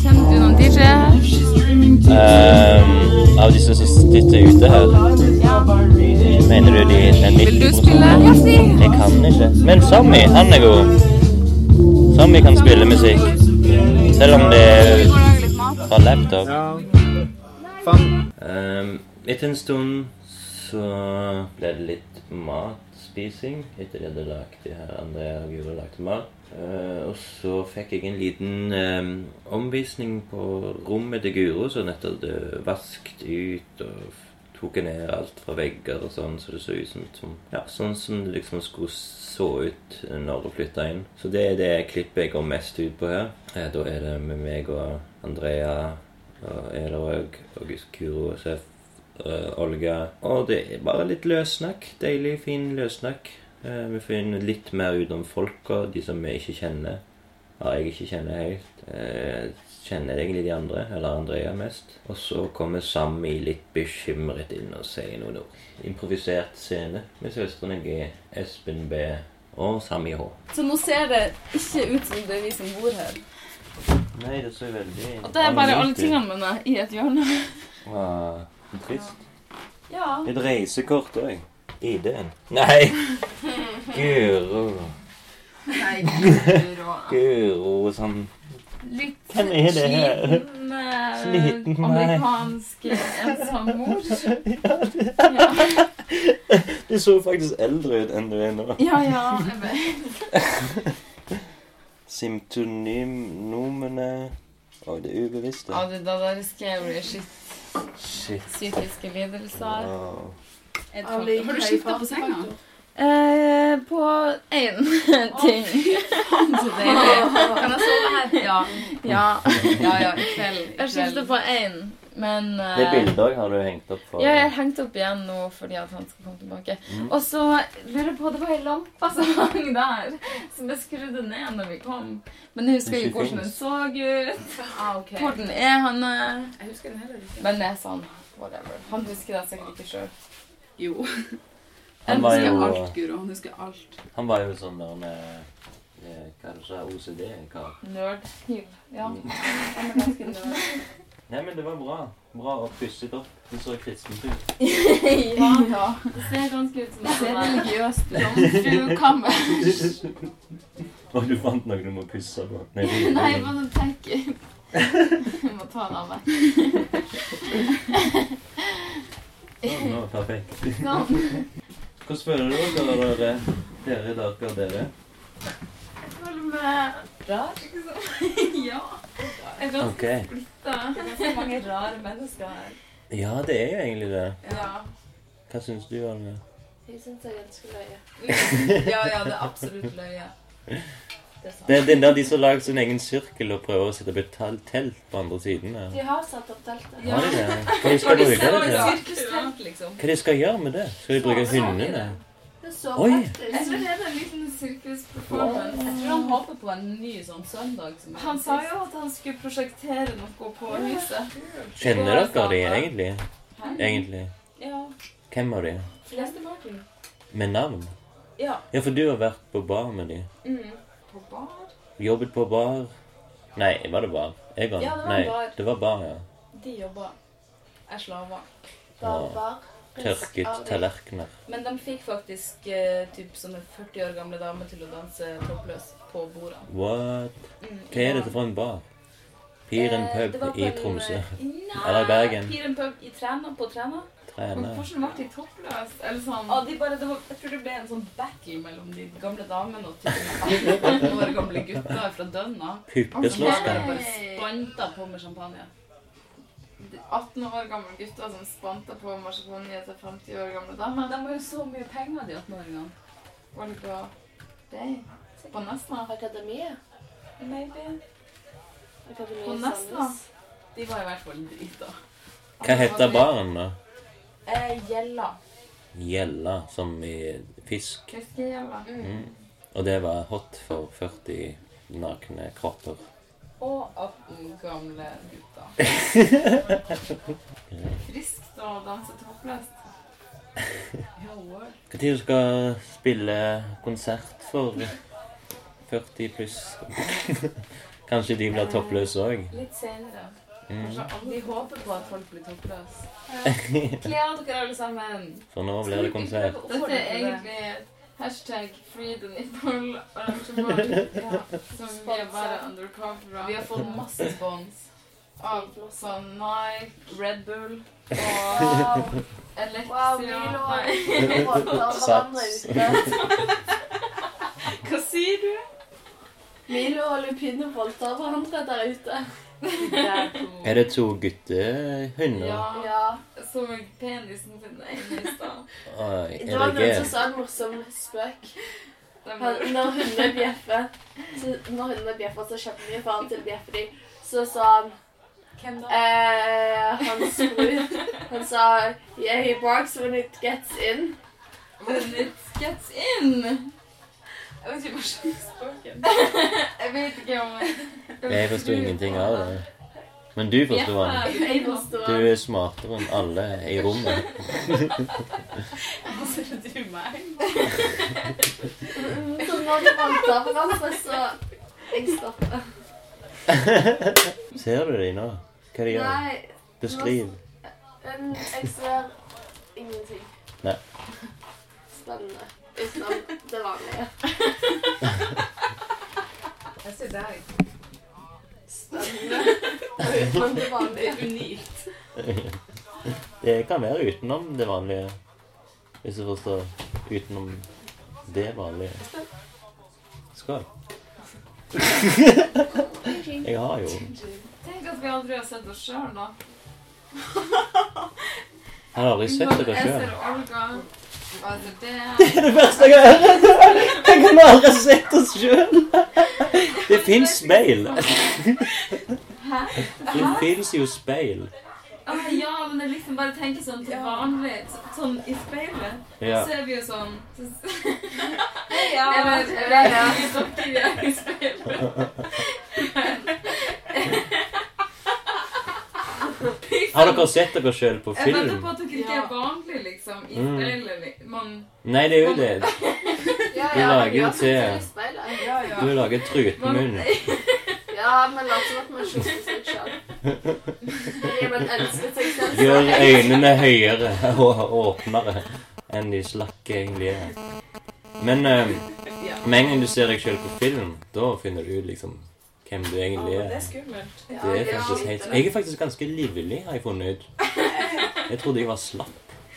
[SPEAKER 3] Kjenner du noen?
[SPEAKER 2] Ehm, av de som sitter ute her,
[SPEAKER 3] Ja.
[SPEAKER 2] mener du de den 90
[SPEAKER 3] Vil du spille? Ja, si.
[SPEAKER 2] Jeg kan ikke. Men Sammy, han er god. Sammy kan spille musikk. Selv om det er fra laptop.
[SPEAKER 4] Ja.
[SPEAKER 2] Um, etter en stund så ble det litt matspising etter de hadde lagt det her Andrea og Guro lagde mat. Uh, og så fikk jeg en liten um, omvisning på rommet til Guro, som nettopp hadde vasket ut og tok ned alt fra vegger og sånn, så det så ut som, som ja, sånn som det liksom skulle så ut når hun flytta inn. Så det er det klippet jeg går mest ut på her. Uh, da er det med meg og Andrea og Elerøg og Guro og Sef og Olga. Og det er bare litt løssnakk. Deilig, fin løssnakk. Uh, vi finner litt mer ut om folka, de som vi ikke kjenner. Ja, jeg ikke kjenner helt. Uh, kjenner egentlig de andre, eller Andrea mest. Og så kommer Sammy litt bekymret inn og sier noen ord. Improvisert scene med søstrene G, Espen B og Sammy H.
[SPEAKER 3] Så nå ser det ikke ut som det er vi som bor her.
[SPEAKER 2] Nei, det ser veldig
[SPEAKER 3] At det er bare alle tingene mine i et hjørne.
[SPEAKER 2] Ja, trist.
[SPEAKER 3] Ja.
[SPEAKER 2] Et reisekort òg. ID-en. Nei! (laughs) Guro.
[SPEAKER 3] Nei, (laughs) Guro.
[SPEAKER 2] Guro sånn
[SPEAKER 3] Litt
[SPEAKER 2] Hvem er det her?
[SPEAKER 3] sliten, eh,
[SPEAKER 2] Sliten, nei.
[SPEAKER 3] amerikansk ensom (laughs) Ja,
[SPEAKER 2] Du så faktisk eldre ut enn du er nå.
[SPEAKER 3] Ja, ja. Jeg vet.
[SPEAKER 2] Symptonymene og det ubevisste.
[SPEAKER 3] Ja, det, det der er scary shit.
[SPEAKER 2] Shit.
[SPEAKER 9] psykiske lidelser. Wow.
[SPEAKER 7] Har du skifta på senga?
[SPEAKER 9] Eh, på én (laughs) ting. Så deilig. Kan jeg sove her? Ja. Ja, ja, ja i kveld. Jeg skifter på én, men eh,
[SPEAKER 2] Det bildet òg har du hengt opp for
[SPEAKER 9] Ja, jeg hengte opp igjen nå fordi at han skal komme tilbake.
[SPEAKER 2] Mm.
[SPEAKER 9] Og så lurer jeg på Det var ei lampe som hang der, som jeg skrudde ned når vi kom. Men jeg husker
[SPEAKER 2] Ikke
[SPEAKER 9] hvordan den så ut.
[SPEAKER 7] Ah, ok.
[SPEAKER 9] Hvor den er han
[SPEAKER 7] Jeg husker den heller ikke.
[SPEAKER 9] Men det er sånn whatever. Han husker det sikkert ikke sjøl.
[SPEAKER 7] Jo.
[SPEAKER 2] Han
[SPEAKER 7] Han
[SPEAKER 2] var
[SPEAKER 7] husker
[SPEAKER 2] jo-
[SPEAKER 7] alt, Guro. Han husker alt.
[SPEAKER 2] Han var jo sånn der med eh, Hva er det så OCD-kar.
[SPEAKER 9] Nerd-hiv. Ja.
[SPEAKER 2] Mm.
[SPEAKER 9] Han er ganske nerd.
[SPEAKER 2] Nei, men det var bra. Bra og pusset opp. Det så kristent ut. (laughs)
[SPEAKER 9] ja. ja. Det ser ganske ut som det ser religiøst ut. Jomfrukammer. (laughs)
[SPEAKER 2] Og du fant noe du må pusse på. Nei, du,
[SPEAKER 9] Nei, bare sånn tenk. Jeg må ta den av meg.
[SPEAKER 2] Sånn, nå, perfekt.
[SPEAKER 9] Sånn.
[SPEAKER 2] Hvordan føler du dere, dere, dere, dere, dere?
[SPEAKER 9] Jeg føler meg rar, ikke sant? ja. Jeg er ganske
[SPEAKER 2] okay.
[SPEAKER 9] splitta. Det er så mange rare mennesker her.
[SPEAKER 2] Ja, det er jo egentlig det.
[SPEAKER 9] Ja.
[SPEAKER 2] Hva syns du, Alme?
[SPEAKER 10] Jeg syns jeg elsker løye. (laughs)
[SPEAKER 9] ja, ja, det er absolutt løye. Det er.
[SPEAKER 2] Det er den der de som lager sin egen sirkel og prøver å sette opp et telt på andre siden. Ja.
[SPEAKER 10] De har satt opp teltet.
[SPEAKER 2] Har de det? (laughs) Hva de skal bruke det til?
[SPEAKER 9] Liksom.
[SPEAKER 2] Hva de skal gjøre med det? Skal de bruke hundene?
[SPEAKER 10] Det er så
[SPEAKER 2] Oi.
[SPEAKER 9] Jeg tror det er en liten sirkusperformance. Jeg tror han håper på en ny sånn søndag. Som han sa jo at han skulle prosjektere noe på huset.
[SPEAKER 2] Kjenner dere de egentlig? Egentlig.
[SPEAKER 9] Ja.
[SPEAKER 2] Hvem av de?
[SPEAKER 9] Flesteparten.
[SPEAKER 2] Med navn?
[SPEAKER 9] Ja.
[SPEAKER 2] Ja, for du har vært på bar med de.
[SPEAKER 9] Mm. På bar?
[SPEAKER 2] Jobbet på bar. Nei, var det bar? Egon?
[SPEAKER 9] Ja, det var
[SPEAKER 2] Nei,
[SPEAKER 9] bar.
[SPEAKER 2] det var bar, ja.
[SPEAKER 9] De jobber. Er slaver.
[SPEAKER 2] Tørket tallerkener.
[SPEAKER 9] Men de fikk faktisk eh, typ sånne 40 år gamle damer til å danse toppløs på bordene.
[SPEAKER 2] What?
[SPEAKER 9] Mm,
[SPEAKER 2] Hva er dette for en bar? Piren
[SPEAKER 9] Eh,
[SPEAKER 2] pub
[SPEAKER 9] på
[SPEAKER 2] i Tromsø.
[SPEAKER 9] eh, Nei,
[SPEAKER 2] Eller i Bergen.
[SPEAKER 9] Piren pub i Træna, på Træna. Men
[SPEAKER 2] Træna.
[SPEAKER 9] hvordan ble de toppløse? Eller sånn ah, de bare, var, Jeg tror det ble en sånn battle mellom de gamle damene og typ 18 år gamle gutter fra Dønna.
[SPEAKER 2] Puppeslåsskamp.
[SPEAKER 9] bare spanta på med champagne. 18 år gamle gutter som spanta på med champagne til 50 år gamle damer. De har jo så mye penger, de 18-åringene. Var det på deg? På Nesna?
[SPEAKER 10] Akademiet.
[SPEAKER 9] Maybe.
[SPEAKER 10] Akademiet
[SPEAKER 9] På Nesna. De var i hvert fall drita.
[SPEAKER 2] Hva heter baren, da?
[SPEAKER 9] Eh, Gjella.
[SPEAKER 2] Gjella, som i fisk.
[SPEAKER 9] Fiskegjella.
[SPEAKER 2] Mm. Og det var hot for 40 nakne kropper.
[SPEAKER 9] Og 18 gamle gutter. (laughs) Friskt å danse toppløst.
[SPEAKER 2] Når du skal spille konsert for 40 pluss? (laughs) Kanskje de blir toppløse òg?
[SPEAKER 9] Litt senere.
[SPEAKER 2] Mm.
[SPEAKER 9] Kanskje alle håper på at folk blir toppløse. Kle av dere alle sammen.
[SPEAKER 2] For nå blir det konsert.
[SPEAKER 9] Dette er egentlig hashtag free the nipple arrangement. Ja, som vi er bare undercover av. Vi har fått masse spons av sånn Nike, Red Bull og Elektria.
[SPEAKER 10] Wow, (laughs) ute.
[SPEAKER 9] Hva sier du?
[SPEAKER 10] Milo og Lupine voldtar hverandre der ute.
[SPEAKER 2] Er det to guttehunder?
[SPEAKER 9] Ja.
[SPEAKER 10] Ja.
[SPEAKER 9] Som penisen sin i stad.
[SPEAKER 10] Det var noen som sa en morsom spøk. Han, når hundene bjeffer, så når hundene bjeffer så kjempemye vi han til å bjeffe dem. så sa han
[SPEAKER 9] Hvem da?
[SPEAKER 10] eh, Han bror. Han sa Yeah, he barks when it gets in.
[SPEAKER 9] When it gets in. Jeg vet ikke hva slags spøken. (laughs) Jeg vet ikke om
[SPEAKER 2] Jeg forsto ingenting av det. Men du forsto.
[SPEAKER 10] Jeg.
[SPEAKER 2] Du er smartere enn alle i rommet.
[SPEAKER 9] Hva ser du meg? (laughs)
[SPEAKER 10] Så når du vant av hverandre, så Jeg stopper. (laughs)
[SPEAKER 2] Ser du dem nå? Hva de gjør? Beskriv.
[SPEAKER 10] jeg ser ingenting
[SPEAKER 2] Nei.
[SPEAKER 10] spennende utenom det vanlige.
[SPEAKER 9] Jeg ser deg.
[SPEAKER 10] Spennende utenom det
[SPEAKER 9] Det
[SPEAKER 10] vanlige.
[SPEAKER 9] unikt.
[SPEAKER 2] Det kan være utenom det vanlige. Hvis du forstår. Utenom det vanlige. Skål. Jeg har jo
[SPEAKER 9] Tenk at vi aldri har sett oss sjøl, da.
[SPEAKER 2] Jeg har aldri sett dere
[SPEAKER 3] Jeg
[SPEAKER 2] sjøl.
[SPEAKER 3] Altså, det
[SPEAKER 2] Det er det verste jeg har hørt! Jeg kan aldri ha sett oss sjøl! Det fins speil.
[SPEAKER 3] Hæ?
[SPEAKER 2] Det fins jo speil.
[SPEAKER 3] Ah, ja, men jeg liksom bare tenker sånn til vanlig, så- sånn i speilet.
[SPEAKER 2] Ja.
[SPEAKER 3] Så er vi jo sånn så,
[SPEAKER 10] Ja,
[SPEAKER 3] Eller (laughs)
[SPEAKER 10] jeg vet det.
[SPEAKER 3] Dere er i speilet.
[SPEAKER 2] Har dere sett dere sjøl på film?
[SPEAKER 3] Jeg venter på at dere ikke er vanlig, liksom, i
[SPEAKER 2] Mm.
[SPEAKER 3] speilet. Man
[SPEAKER 2] Nei, det er jo det. (laughs)
[SPEAKER 10] Ja,
[SPEAKER 2] Du
[SPEAKER 10] ja,
[SPEAKER 2] lager jo
[SPEAKER 10] sånn
[SPEAKER 2] til-
[SPEAKER 10] til speilet. Ja, ja.
[SPEAKER 2] Du lager trutmunn. (laughs)
[SPEAKER 10] Ja, men la som at man kysser seg selv. Ja, men elsker seg selv.
[SPEAKER 2] Gjør øynene høyere og åpnere enn de slakke egentlig er. Men eh, med en gang du ser deg sjøl på film, da finner du ut liksom hvem du egentlig
[SPEAKER 11] Det er
[SPEAKER 2] er.
[SPEAKER 11] skummelt.
[SPEAKER 2] Det er faktisk helt Jeg er faktisk ganske livlig, har jeg funnet ut. Jeg trodde jeg var slapp.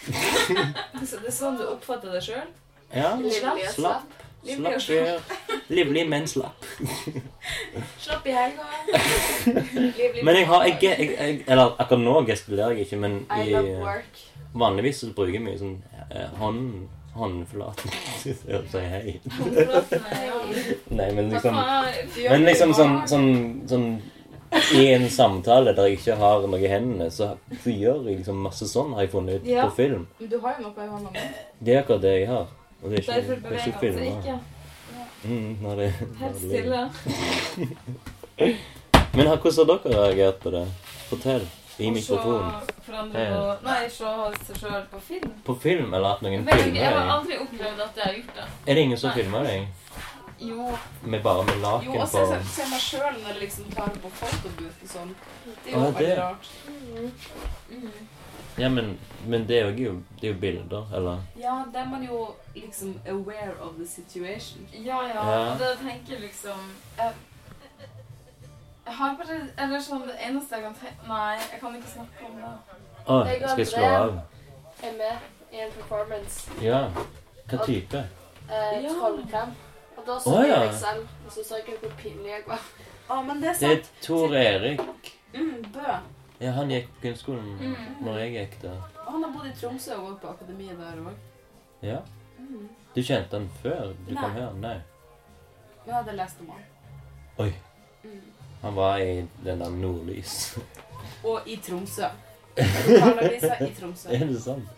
[SPEAKER 11] Så det er sånn du oppfatter det sjøl?
[SPEAKER 2] Ja, Slapp.
[SPEAKER 11] Slapp.
[SPEAKER 2] slapp. Slapp Livlig, men slapp.
[SPEAKER 11] Slapp i helga.
[SPEAKER 2] Men jeg har ikke jeg, jeg, Eller akkurat nå gestikulerer jeg ikke, men
[SPEAKER 10] I work.
[SPEAKER 2] vanligvis så bruker jeg mye sånn eh, hånd håndflaten (laughs) å si hei. Nei, men liksom Men liksom sånn, sånn, sånn I en samtale der jeg ikke har noe i hendene, så, så gjør jeg liksom masse sånn, har jeg funnet ut
[SPEAKER 9] Ja.
[SPEAKER 2] på film.
[SPEAKER 9] Men du har jo noe i hånda.
[SPEAKER 2] Det er akkurat det jeg har. Og det er ikke,
[SPEAKER 3] Derfor
[SPEAKER 2] det er
[SPEAKER 3] beveger
[SPEAKER 2] ikke
[SPEAKER 3] han seg
[SPEAKER 2] filmer.
[SPEAKER 3] ikke.
[SPEAKER 2] Mm, når det, når
[SPEAKER 3] Helt
[SPEAKER 2] det
[SPEAKER 3] stille. (laughs)
[SPEAKER 2] Men har- hvordan har dere reagert på det? Fortell. I mikrofonen.
[SPEAKER 3] På Nei, se seg sjøl på film.
[SPEAKER 2] På film, eller at noen
[SPEAKER 3] Jeg
[SPEAKER 2] filmer
[SPEAKER 3] jeg har
[SPEAKER 2] deg?
[SPEAKER 3] aldri opplevd at jeg har gjort det.
[SPEAKER 2] Er det ingen som
[SPEAKER 3] Nei.
[SPEAKER 2] filmer deg?
[SPEAKER 9] Jo,
[SPEAKER 2] Med bare med
[SPEAKER 9] jo
[SPEAKER 2] laken på.
[SPEAKER 9] Jo, og se meg sjøl når jeg liksom tar på fotobooth og sånn. Det er jo
[SPEAKER 2] ah,
[SPEAKER 9] veldig
[SPEAKER 2] det-
[SPEAKER 9] rart.
[SPEAKER 2] Ja, men, men det er jo, det er jo bilder, eller?
[SPEAKER 9] Ja, da er man jo liksom aware of the situation.
[SPEAKER 3] Ja, ja.
[SPEAKER 2] Ja.
[SPEAKER 3] Og det tenker liksom Jeg, jeg har bare Eller sånn Det eneste jeg kan tenke Nei, jeg kan ikke snakke om det.
[SPEAKER 2] Å,
[SPEAKER 10] Jeg
[SPEAKER 2] skal jeg slå av?
[SPEAKER 10] Jeg Er med i en performance.
[SPEAKER 2] Ja. Hva type?
[SPEAKER 10] Eh,
[SPEAKER 9] Ja.
[SPEAKER 10] Trollkamp. Og da så
[SPEAKER 2] Å,
[SPEAKER 10] jeg
[SPEAKER 2] ja.
[SPEAKER 10] meg selv, og så så jeg hvor pinlig jeg var.
[SPEAKER 9] Å, men det er
[SPEAKER 2] Det er
[SPEAKER 9] sant.
[SPEAKER 2] Tor Erik.
[SPEAKER 9] Mm, Bø.
[SPEAKER 2] Ja, han gikk på kunstskolen
[SPEAKER 9] Mm.
[SPEAKER 2] når jeg gikk der.
[SPEAKER 9] Og han har bodd i Tromsø og gått på akademiet der òg.
[SPEAKER 2] Ja.
[SPEAKER 9] Mm.
[SPEAKER 2] Du kjente han før du kom her? Nei.
[SPEAKER 9] Men jeg hadde lest om han.
[SPEAKER 2] Oi.
[SPEAKER 9] Mm.
[SPEAKER 2] Han var i den der Nordlys.
[SPEAKER 9] Og i Tromsø. (laughs) Lokalavisa i Tromsø.
[SPEAKER 2] Er det sant?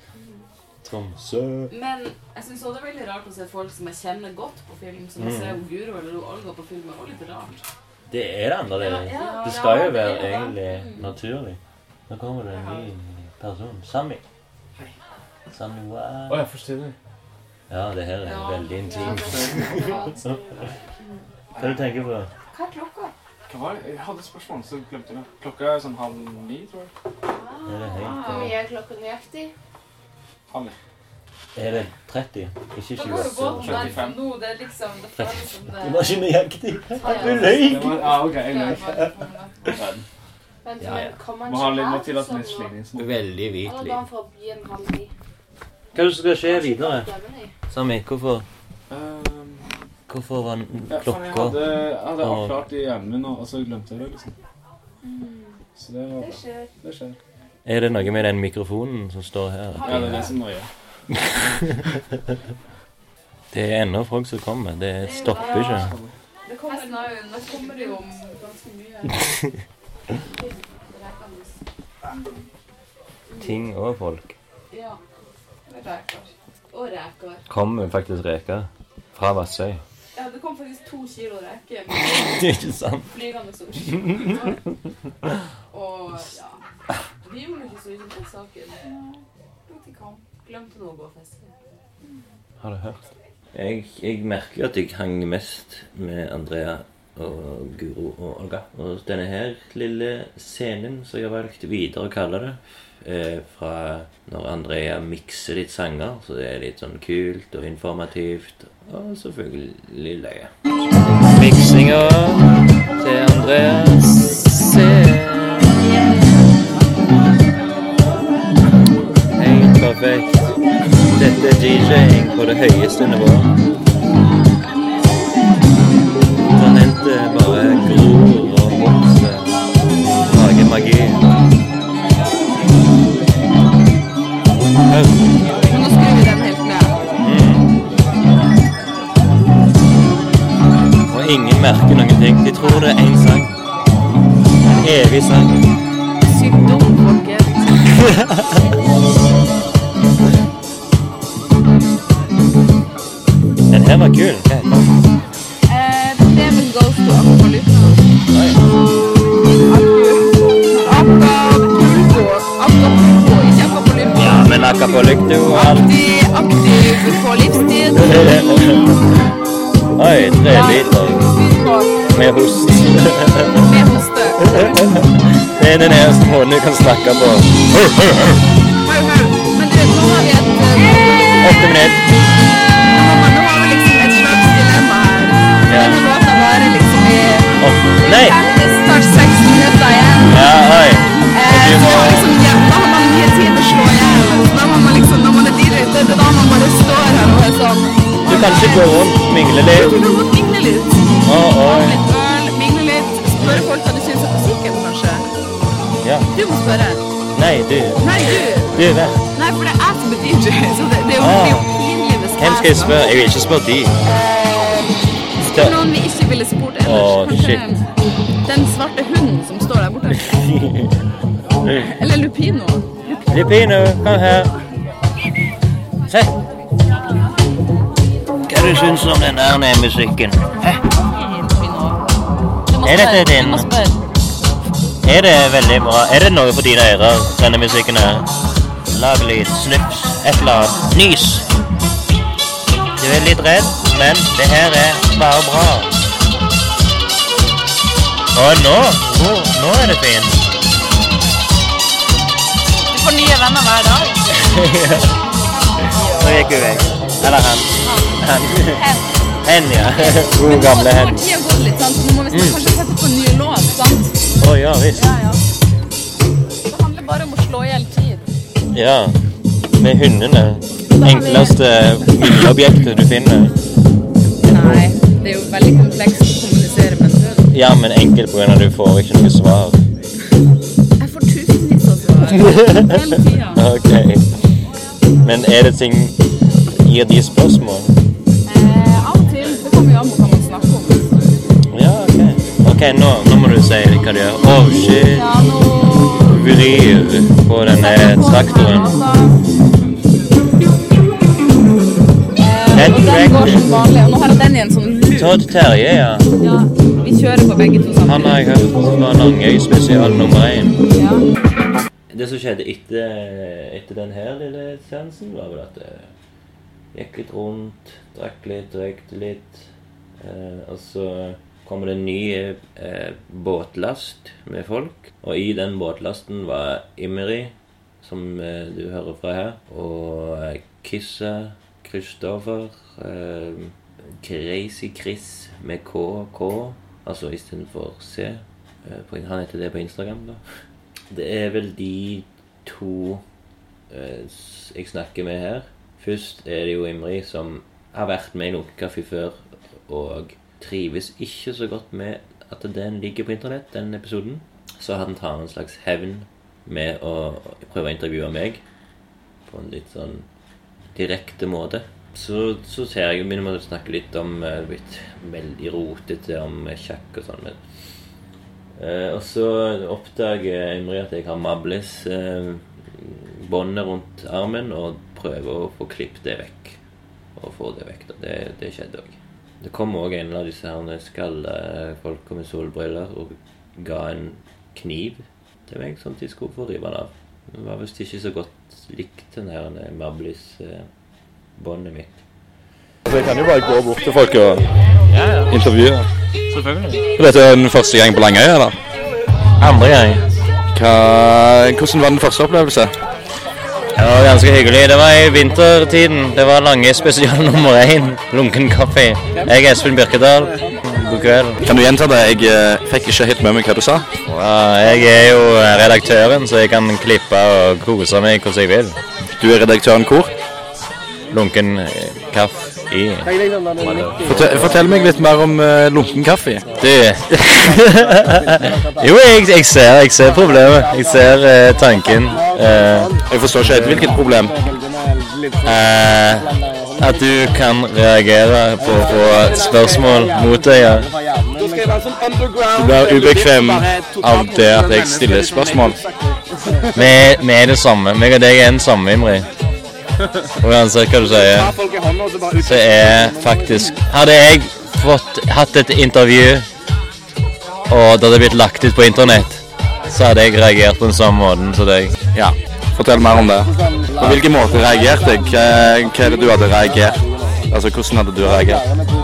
[SPEAKER 2] Tromsø.
[SPEAKER 9] Men jeg syns også det er veldig rart å se folk som jeg kjenner godt på film. Som å
[SPEAKER 2] Mm.
[SPEAKER 9] ser Guro eller Olga på film. er også litt rart.
[SPEAKER 2] Det er det annerledes. Det,
[SPEAKER 9] Ja, ja,
[SPEAKER 2] det skal
[SPEAKER 9] ja,
[SPEAKER 2] jo være
[SPEAKER 9] det.
[SPEAKER 2] egentlig
[SPEAKER 9] Mm.
[SPEAKER 2] naturlig. Nå kommer det en ny person. Sami. Sami, wow.
[SPEAKER 4] Å, jeg forstår det.
[SPEAKER 2] Ja, det her er
[SPEAKER 10] Ja,
[SPEAKER 2] veldig
[SPEAKER 10] ja, (laughs)
[SPEAKER 2] Hva
[SPEAKER 10] er det
[SPEAKER 2] du tenker på?
[SPEAKER 10] Hva er klokka?
[SPEAKER 4] Hva var det? Jeg hadde et spørsmål, så glemte jeg det. Klokka er sånn halv ni, tror jeg.
[SPEAKER 2] Er det høyt?
[SPEAKER 10] Hvor mye er klokka nøyaktig?
[SPEAKER 2] Er det 30? Ikke
[SPEAKER 3] Det går jo
[SPEAKER 2] 28?
[SPEAKER 3] godt der
[SPEAKER 4] 35.
[SPEAKER 3] nå. Det er liksom Det føles som det
[SPEAKER 2] Det var ikke nøyaktig. Du løy!
[SPEAKER 4] Ja, ok, jeg løy.
[SPEAKER 10] Vent,
[SPEAKER 2] Ja, ja.
[SPEAKER 10] men
[SPEAKER 4] Må ha litt mer til at
[SPEAKER 10] sånn
[SPEAKER 4] den er sliten. sånn.
[SPEAKER 2] Veldig hvit liv. Hva er det som skal skje videre? Sami, hvorfor,
[SPEAKER 4] Um,
[SPEAKER 2] hvorfor var
[SPEAKER 4] den jeg
[SPEAKER 2] klokka
[SPEAKER 4] hadde, jeg hadde
[SPEAKER 2] Og-
[SPEAKER 4] avklart i hjernen min, og og så glemte jeg det, liksom. Så det var
[SPEAKER 10] Det skjer.
[SPEAKER 2] Er det noe med den mikrofonen som står her?
[SPEAKER 4] Ja, det er det som nøyer. (laughs)
[SPEAKER 2] Det er ennå folk som kommer. Det stopper ikke.
[SPEAKER 9] Det kommer,
[SPEAKER 3] jo
[SPEAKER 9] nå kommer det jo om ganske mye. (laughs)
[SPEAKER 2] Ting og folk.
[SPEAKER 9] Ja. Reker. Og reker.
[SPEAKER 2] Kommer faktisk reker fra Vassøy.
[SPEAKER 9] Ja, det kom faktisk to kilo reker.
[SPEAKER 2] Det (laughs) er ikke sant.
[SPEAKER 9] Flygende stort. Og ja Vi gjorde ikke så mye på saken. Dro til kamp. Glemte nå å gå og feste.
[SPEAKER 2] Har du hørt? Jeg, jeg merker at jeg hang mest med Andrea og Guro og Olga. Og denne her lille scenen som jeg har valgt videre å kalle det, er fra når Andrea mikser litt sanger, så det er litt sånn kult og informativt, og selvfølgelig løye. Miksinga til Andreas C. perfekt. Dette er DJ-ing på det høyeste nivå. Talentet bare gror og vokser. Eh, lager magi. Hør. Nå skrur vi den helt ned. Mm. Og ingen merker noen ting. De tror det er én sang. En evig sang.
[SPEAKER 9] Sykt dumt, folkens. (laughs)
[SPEAKER 2] Den her var kul. Hva heter den?
[SPEAKER 9] Eh, to Aqualypto. Acapulco. Acapulco, ikke Acapulco.
[SPEAKER 2] Ja, men Acapulco og alt.
[SPEAKER 9] Aktiv, aktiv på livstid.
[SPEAKER 2] Oi, tre liter med host.
[SPEAKER 9] Med hoste.
[SPEAKER 2] Det er den eneste måten du kan snakke på.
[SPEAKER 9] Hør, hør. hør. Nå har vi et eh,
[SPEAKER 2] Åtte minutter.
[SPEAKER 9] Har nå har vi liksom et slags dilemma her.
[SPEAKER 2] Ja.
[SPEAKER 9] Denne låta varer liksom i
[SPEAKER 2] Åh, nei!
[SPEAKER 9] Snart seks minutter igjen.
[SPEAKER 2] Ja, oi.
[SPEAKER 9] Eh, så
[SPEAKER 2] må-
[SPEAKER 9] liksom, ja, da har man mye tid å slå i hjel. Da må man liksom, når man er DJ, det er da man bare står her og er sånn
[SPEAKER 2] Du kan ikke gå rundt, mingle litt.
[SPEAKER 9] Du kan godt mingle litt.
[SPEAKER 2] Oi.
[SPEAKER 9] Litt øl, mingle litt. Spørre folk hva du syns om musikken, kanskje.
[SPEAKER 2] Ja.
[SPEAKER 9] Du må spørre.
[SPEAKER 2] Nei, du.
[SPEAKER 9] Nei, du. Nei, for det er jeg som er DJ, så det, det er jo er jo pinlig hvis
[SPEAKER 2] Hvem skal jeg spørre? Jeg vil ikke spørre de.
[SPEAKER 9] Spør noen vi ikke ville spurt ellers.
[SPEAKER 2] Å,
[SPEAKER 9] Kanskje den svarte hunden som står der borte. (laughs) Eller Lupino.
[SPEAKER 2] Lupino, kom her. Se. Hva du syns om den der musikken? Hæ? Er dette din? Er det veldig bra? Er det noe for dine ører, denne musikken her? Lag litt snips, et eller annet. Nys. Du er litt redd, men det her er bare bra. Og nå, nå, nå er det fint.
[SPEAKER 9] Du får nye venner hver dag. (laughs)
[SPEAKER 2] Nå gikk hun vekk. Eller han. Han. Hen, ja. (laughs) God gamle hen.
[SPEAKER 9] Når tida gått litt, sant? så nå må vi
[SPEAKER 2] Mm.
[SPEAKER 9] kanskje sette på nye ny låt, sant?
[SPEAKER 2] Å ja visst.
[SPEAKER 9] Ja, ja.
[SPEAKER 2] Ja. Med hundene. Enkleste miljøobjektet du finner.
[SPEAKER 9] Nei, det er jo veldig komplekst å kommunisere med en hund.
[SPEAKER 2] Ja, men enkelt av at du får ikke noe svar.
[SPEAKER 9] Jeg får tusenvis av svar. (laughs) Hele tida.
[SPEAKER 2] Ok. Men er det ting Gir de spørsmål?
[SPEAKER 9] Eh, av og til. Det kommer jo an på hva man snakker om.
[SPEAKER 2] Ja, ok. Ok, nå, nå må du si hva du gjør. Oh shit.
[SPEAKER 9] Ja, nå
[SPEAKER 2] Vrir på denne traktoren.
[SPEAKER 9] Sånn loop.
[SPEAKER 2] Todd Terje, ja.
[SPEAKER 9] Ja, vi kjører på begge to
[SPEAKER 2] Han
[SPEAKER 9] sammen.
[SPEAKER 2] har jeg hørt var Langøy spesial nummer én.
[SPEAKER 9] Ja.
[SPEAKER 2] Det som skjedde etter, etter den her lille seansen, var vel at jeg gikk litt rundt, drakk litt, røykte litt. Eh, og så kommer det en ny eh, båtlast med folk. Og i den båtlasten var Imri, som eh, du hører fra her. Og eh, Kissa, Kristoffer, Crazy Chris med KK, altså istedenfor C. Eh, han heter det på Instagram, da. Det er vel de to eh, jeg snakker med her. Først er det jo Imri, som har vært med i Lunkekaffe før, og trives ikke så godt med at den ligger på internett, den episoden. Så han tar en slags hevn med å prøve å intervjue meg på en litt sånn direkte måte. Så, så ser jeg begynner med å snakke litt om litt blitt veldig rotete om eh, sjakk og sånn. Eh, og så oppdager Emry at jeg har Mables eh, båndet rundt armen, og prøver å få klippet det vekk. Og få det vekk. da. Det, det skjedde òg. Det kom òg en av disse her skallefolka med solbriller og ga en kniv til meg, sånn at de skulle få rive den av. Det var visst ikke så godt likt, den her Mablis-båndet mitt.
[SPEAKER 12] Jeg kan jo bare gå bort til folk og intervjue.
[SPEAKER 6] Selvfølgelig.
[SPEAKER 12] Dette er den første gang på Langøya, eller?
[SPEAKER 2] Andre gang.
[SPEAKER 12] Hva, hvordan var den første opplevelse?
[SPEAKER 2] Det var ganske hyggelig. Det var i vintertiden. Det var lange spesial nummer én. Lunken kaffe. Jeg er Espen Birkedal. God kveld.
[SPEAKER 12] Kan du gjenta det? Jeg eh, fikk ikke helt med meg hva du sa.
[SPEAKER 2] Ja, jeg er jo redaktøren, så jeg kan klippe og kose meg hvordan jeg vil.
[SPEAKER 12] Du er redaktøren hvor?
[SPEAKER 2] Lunken eh, kaffe i
[SPEAKER 12] Fortell, fortell meg litt mer om uh, lunken kaffe.
[SPEAKER 2] Du (laughs) Jo, jeg, jeg, ser, jeg ser problemet. Jeg ser uh, tanken. Uh,
[SPEAKER 12] Jeg forstår ikke helt hvilket problem.
[SPEAKER 2] eh, at du kan reagere på, på spørsmål mot deg. Ja.
[SPEAKER 12] Du blir ubekvem av det at jeg stiller spørsmål.
[SPEAKER 2] Vi, er det samme. Meg og deg er den samme, Imri. (laughs) Uansett hva du sier, så er faktisk Hadde jeg fått hatt et intervju, og det hadde blitt lagt ut på internett, så hadde jeg reagert på den samme måten som deg.
[SPEAKER 12] Ja. Fortell mer om det. På hvilken måte reagerte jeg? Hva, hva er det du hadde reagert? Altså, hvordan hadde du reagert?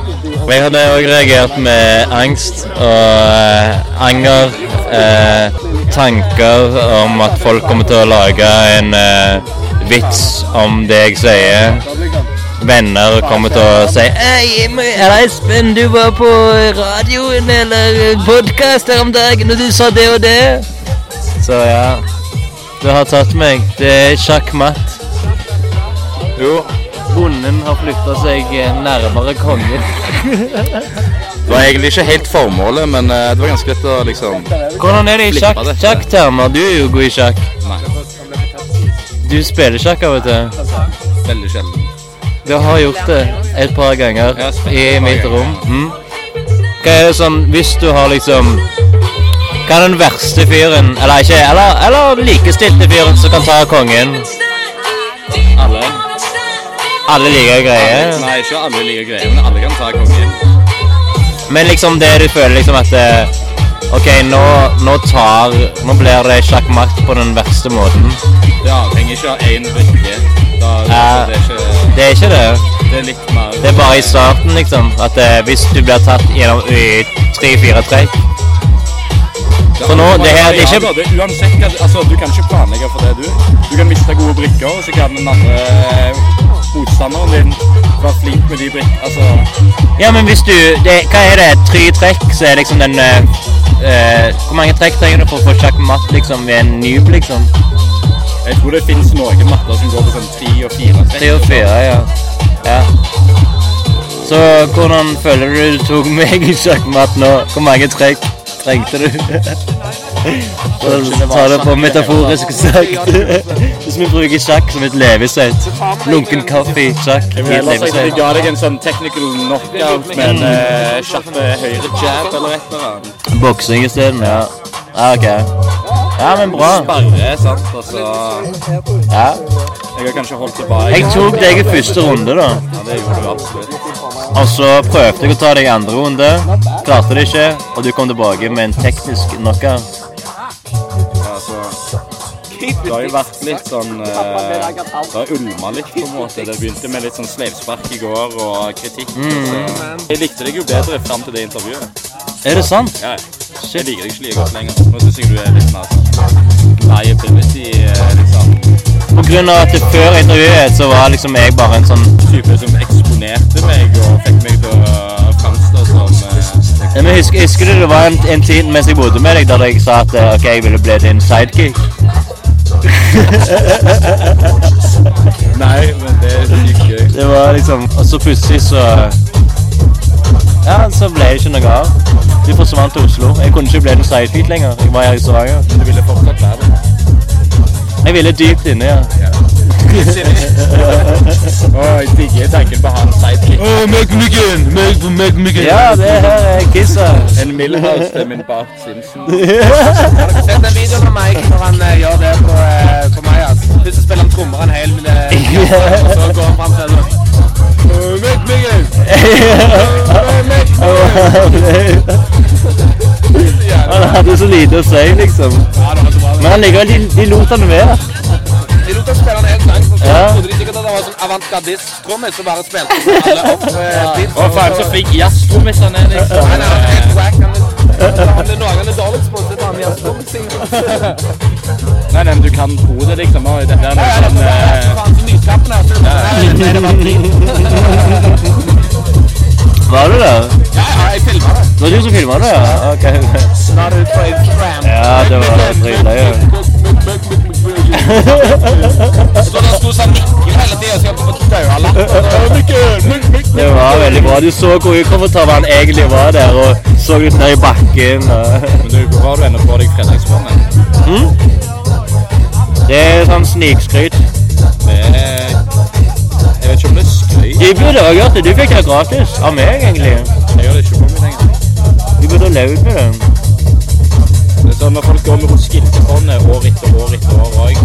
[SPEAKER 2] Jeg hadde òg reagert med angst og eh, anger. Eh, tanker om at folk kommer til å lage en eh, vits om det jeg sier. Venner kommer til å si Hei, Espen, du var på radioen eller podkast her om dagen, og du sa det og det. Så ja. Du har tatt meg. Det er sjakkmatt. Jo. Bonden har flytta seg nærmere kongen.
[SPEAKER 12] Det var egentlig ikke helt formålet, men eh, det var ganske lett å liksom
[SPEAKER 2] Hvordan er det i sjakk, sjakktermer? Du er jo god i sjakk.
[SPEAKER 12] Nei.
[SPEAKER 2] Du spiller sjakk vet du.
[SPEAKER 12] Veldig sjelden.
[SPEAKER 2] Du har gjort det et par ganger i mitt rom. Mm. Hva er det sånn Hvis du har liksom Hva er den verste fyren Eller ikke Eller, eller likestilte fyren som kan ta kongen?
[SPEAKER 12] Alle.
[SPEAKER 2] Alle liker greier.
[SPEAKER 12] Nei, ikke alle liker greier, men alle kan ta kongen.
[SPEAKER 2] Men liksom det du føler liksom at eh, OK, nå, nå tar Nå blir det sjakkmatt på den verste måten.
[SPEAKER 12] Det avhenger ikke av én brikke. Da,
[SPEAKER 2] eh,
[SPEAKER 12] det, er ikke,
[SPEAKER 2] Det er ikke det.
[SPEAKER 12] det er litt mer
[SPEAKER 2] Det er bare i starten, liksom. At eh, hvis du blir tatt gjennom i tre-fire trekk For nå, det her det er ikke
[SPEAKER 12] det, Uansett altså, Du kan ikke planlegge for det, du. Du kan miste gode brikker, og så kan den andre eh, motstanderen din være flink med de brikkene. Altså
[SPEAKER 2] Ja, men hvis du det, Hva er det? Tre trekk, så er liksom den eh, eh, Hvor mange trekk trenger du for å få sjakkmatt liksom ved en noob, liksom?
[SPEAKER 12] Jeg tror det finnes noen matter som går på sånn tre og fire trekk.
[SPEAKER 2] Tre og fire, ja. ja. Så hvordan føler du du tok meg i sjakkmatt nå? Hvor mange trekk trengte du? Så ta det på metaforisk sagt. Hvis vi bruker sjakk som et levesett. Lunken kaffe, sjakk, i et
[SPEAKER 12] ellers jeg
[SPEAKER 2] levesett.
[SPEAKER 12] ga deg en sånn technical knockout med en eh, kjapp høyre jab eller et eller annet.
[SPEAKER 2] Boksing isteden, ja. Ja, ok. Ja, men bra.
[SPEAKER 12] Sparre, sant, altså
[SPEAKER 2] Ja.
[SPEAKER 12] Jeg har kanskje holdt tilbake.
[SPEAKER 2] Jeg tok deg i første runde, da.
[SPEAKER 12] Ja, det gjorde du absolutt.
[SPEAKER 2] Og så prøvde jeg å ta deg i andre runde. Klarte det ikke, og du kom tilbake med en teknisk knockout.
[SPEAKER 12] Altså, det har jo vært litt sånn eh, Det har ulma litt, på en måte. Det begynte med litt sånn sleivspark i går og kritikk.
[SPEAKER 2] Mm.
[SPEAKER 12] Jeg likte deg jo bedre fram til det intervjuet.
[SPEAKER 2] Er det sant?
[SPEAKER 12] Ja, jeg liker deg ikke like godt lenger. Nå syns jeg du er litt mer sånn liability, eh, liksom.
[SPEAKER 2] På grunn av at før intervjuet så var liksom jeg bare en sånn
[SPEAKER 12] Type som eksponerte meg og fikk meg til å framstå som eh,
[SPEAKER 2] Ja, men husker, husker du det var en, en tid mens jeg bodde med deg der jeg sa at eh, ok, jeg ville bli din sidekick? (laughs)
[SPEAKER 12] Nei, men det er sykt gøy.
[SPEAKER 2] Det var liksom Og så plutselig så Ja, så ble det ikke noe av. De forsvant til Oslo. Jeg kunne ikke bli din sidekick lenger. Jeg var her i Stavanger.
[SPEAKER 12] Men du ville fortsatt være det.
[SPEAKER 2] Jeg ville dypt inne, ja. (laughs)
[SPEAKER 12] oh, jeg digger tanken på å ha en sidekick.
[SPEAKER 2] Ja, det her er Kissa.
[SPEAKER 12] En Milhouse til min Bart Simpson. (laughs)
[SPEAKER 13] Sett den videoen av meg når han eh, gjør det på, uh, på Majas. Først spiller han trommer en hel (laughs) med og så går han fram til det.
[SPEAKER 2] Han hadde så lite å si, liksom. Men han likevel, de, de lot han være.
[SPEAKER 13] De lot oss spille en gang. så
[SPEAKER 2] Ja.
[SPEAKER 13] trodde de sikkert at det var sånn avantgardist-trommis som bare spilte på alle opp eh, beats.
[SPEAKER 12] Å, faen, så fikk jazztrommis han er, liksom.
[SPEAKER 13] Nei, nei, han er helt wack. Han er- er noe han er dårligst på, så tar han jazztrommising.
[SPEAKER 12] Nei, men du kan tro det, liksom. Oi, dette er noe sånn eh,
[SPEAKER 13] nyskapende. Var
[SPEAKER 2] du der?
[SPEAKER 13] Ja, ja, jeg filma det.
[SPEAKER 2] Det var du som filma det, ja? Ok.
[SPEAKER 13] La det ut på Instagram.
[SPEAKER 2] Ja, det var dritløye.
[SPEAKER 13] Så det sto sånn Mikkel hele tida, så jeg på daua latter.
[SPEAKER 2] Det var veldig bra. Du så hvor ukomfortabel han egentlig var der, og så litt ned i bakken. Og...
[SPEAKER 12] Men du, hvor har du ennå på deg fredagsvannet?
[SPEAKER 2] Mm? Det er sånn snikskryt.
[SPEAKER 12] Det er Jeg vet ikke om det er skøy.
[SPEAKER 2] Du burde ha gjort det. Du fikk det gratis av meg, egentlig.
[SPEAKER 12] Jeg gjør det ikke meg lenger.
[SPEAKER 2] Du burde ha levd med den.
[SPEAKER 12] Det er sånn at folk går med skiltefondet år etter år etter år òg.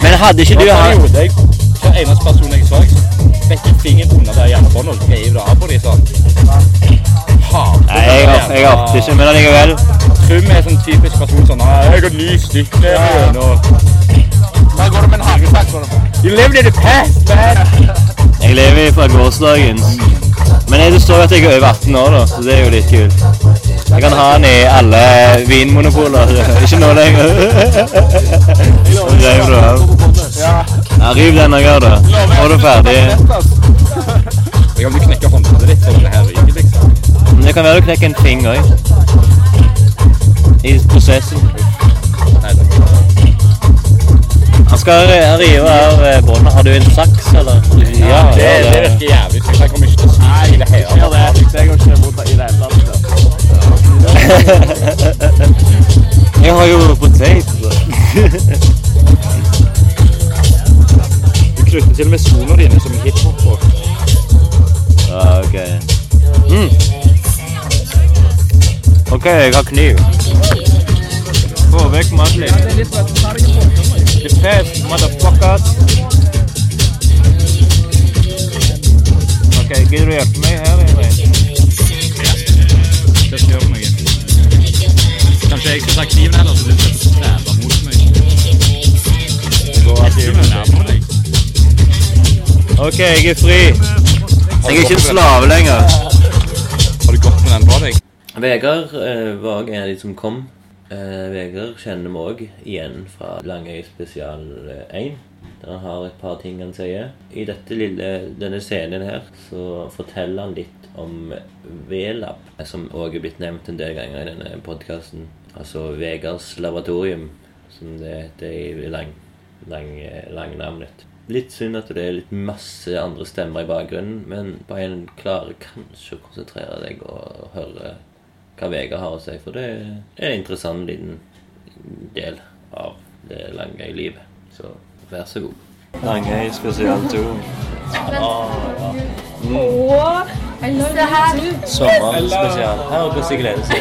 [SPEAKER 2] Men hadde ikke du hatt
[SPEAKER 12] Hver eneste person jeg så, jeg fikk en finger under det hjernebåndet og reiv det av på dem sånn.
[SPEAKER 2] Nei, jeg har- ikke men allikevel.
[SPEAKER 12] Trym er sånn typisk person sånn «Nei, Jeg har ni stykker igjen og
[SPEAKER 14] Der går det med en hagesekk.
[SPEAKER 12] You lived in the past, man!
[SPEAKER 2] Jeg lever fra gårsdagen. Men det står jo at jeg er over 18 år, da, så det er jo litt kult. Jeg kan ha den i alle vinmonopoler. (laughs) Ikke nå lenger. Rev du av. Ja, riv den jeg har, da. Nå er du ferdig.
[SPEAKER 12] Jeg kan du knekke håndleddet ditt for denne her ryker, liksom.
[SPEAKER 2] Men det kan være du knekker en finger òg. I prosessen. Han skal ri- rive av eh, båndet. Har du en saks, eller?
[SPEAKER 12] Ja, det, det virker jævlig sykt. Jeg kommer ikke til å si det hele
[SPEAKER 4] Ja, det er jeg ikke imot det i det hele tatt. (laughs)
[SPEAKER 2] Jeg har jo på tape.
[SPEAKER 12] Du knytter til og med skoene dine som hiphopper.
[SPEAKER 2] Ja, ok. Mm. OK, jeg har kniv. Få vekk Madeleine. The best, motherfuckers. OK, gidder du hjelpe meg her, Emil?
[SPEAKER 12] Det skal gjøre noe. Kanskje jeg skal ta kniven heller, så du skal stabbe mot meg.
[SPEAKER 2] Det går
[SPEAKER 12] Du må nærme deg.
[SPEAKER 2] OK, jeg er fri. Jeg er ikke en slave lenger.
[SPEAKER 12] Har du gått med den på deg?
[SPEAKER 15] Vegard eh, var en av de som kom. Eh, Vegard kjenner vi òg igjen fra Langøy spesial eh, 1. Der han har et par ting han sier. I lille, denne scenen her så forteller han litt om VLAB, som òg er blitt nevnt en del ganger i denne podkasten. Altså Vegards laboratorium, som det heter i lang, lang, langnavnet. Litt synd at det er litt masse andre stemmer i bakgrunnen, men bare en klarer kanskje å konsentrere deg og høre hva Vegard har å si, for det er en interessant liten del av det lange livet. Så vær så god.
[SPEAKER 2] Langøy spesial 2.
[SPEAKER 3] Se her.
[SPEAKER 2] Sommerspesial. Her oppe hvordan de gleder seg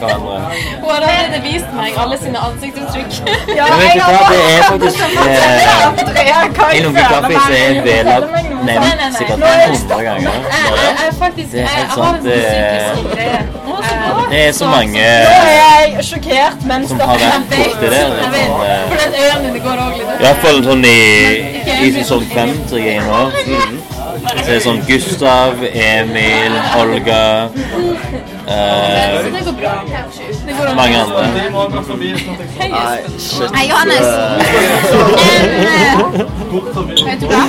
[SPEAKER 2] hverandre.
[SPEAKER 3] Hun har allerede vist meg alle sine ansiktsuttrykk.
[SPEAKER 2] Men (laughs) vet du hva, det er faktisk eh, I Lunken Kaffe så er Vela nevnt sikkert 100 ganger.
[SPEAKER 3] Jeg er
[SPEAKER 2] Det er helt
[SPEAKER 3] jeg
[SPEAKER 2] sant.
[SPEAKER 3] en
[SPEAKER 2] Det, er så mange
[SPEAKER 3] Nå er jeg sjokkert, men
[SPEAKER 2] som har vært borti det.
[SPEAKER 3] Jeg vet.
[SPEAKER 2] Sånn, eh,
[SPEAKER 3] For den øynene dine går også litt
[SPEAKER 2] Iallfall sånn i, i sesong fem som jeg nå. Så det er sånn Gustav, Emil, Olga eh, Mange andre.
[SPEAKER 3] Hei, Johannes. Du hva?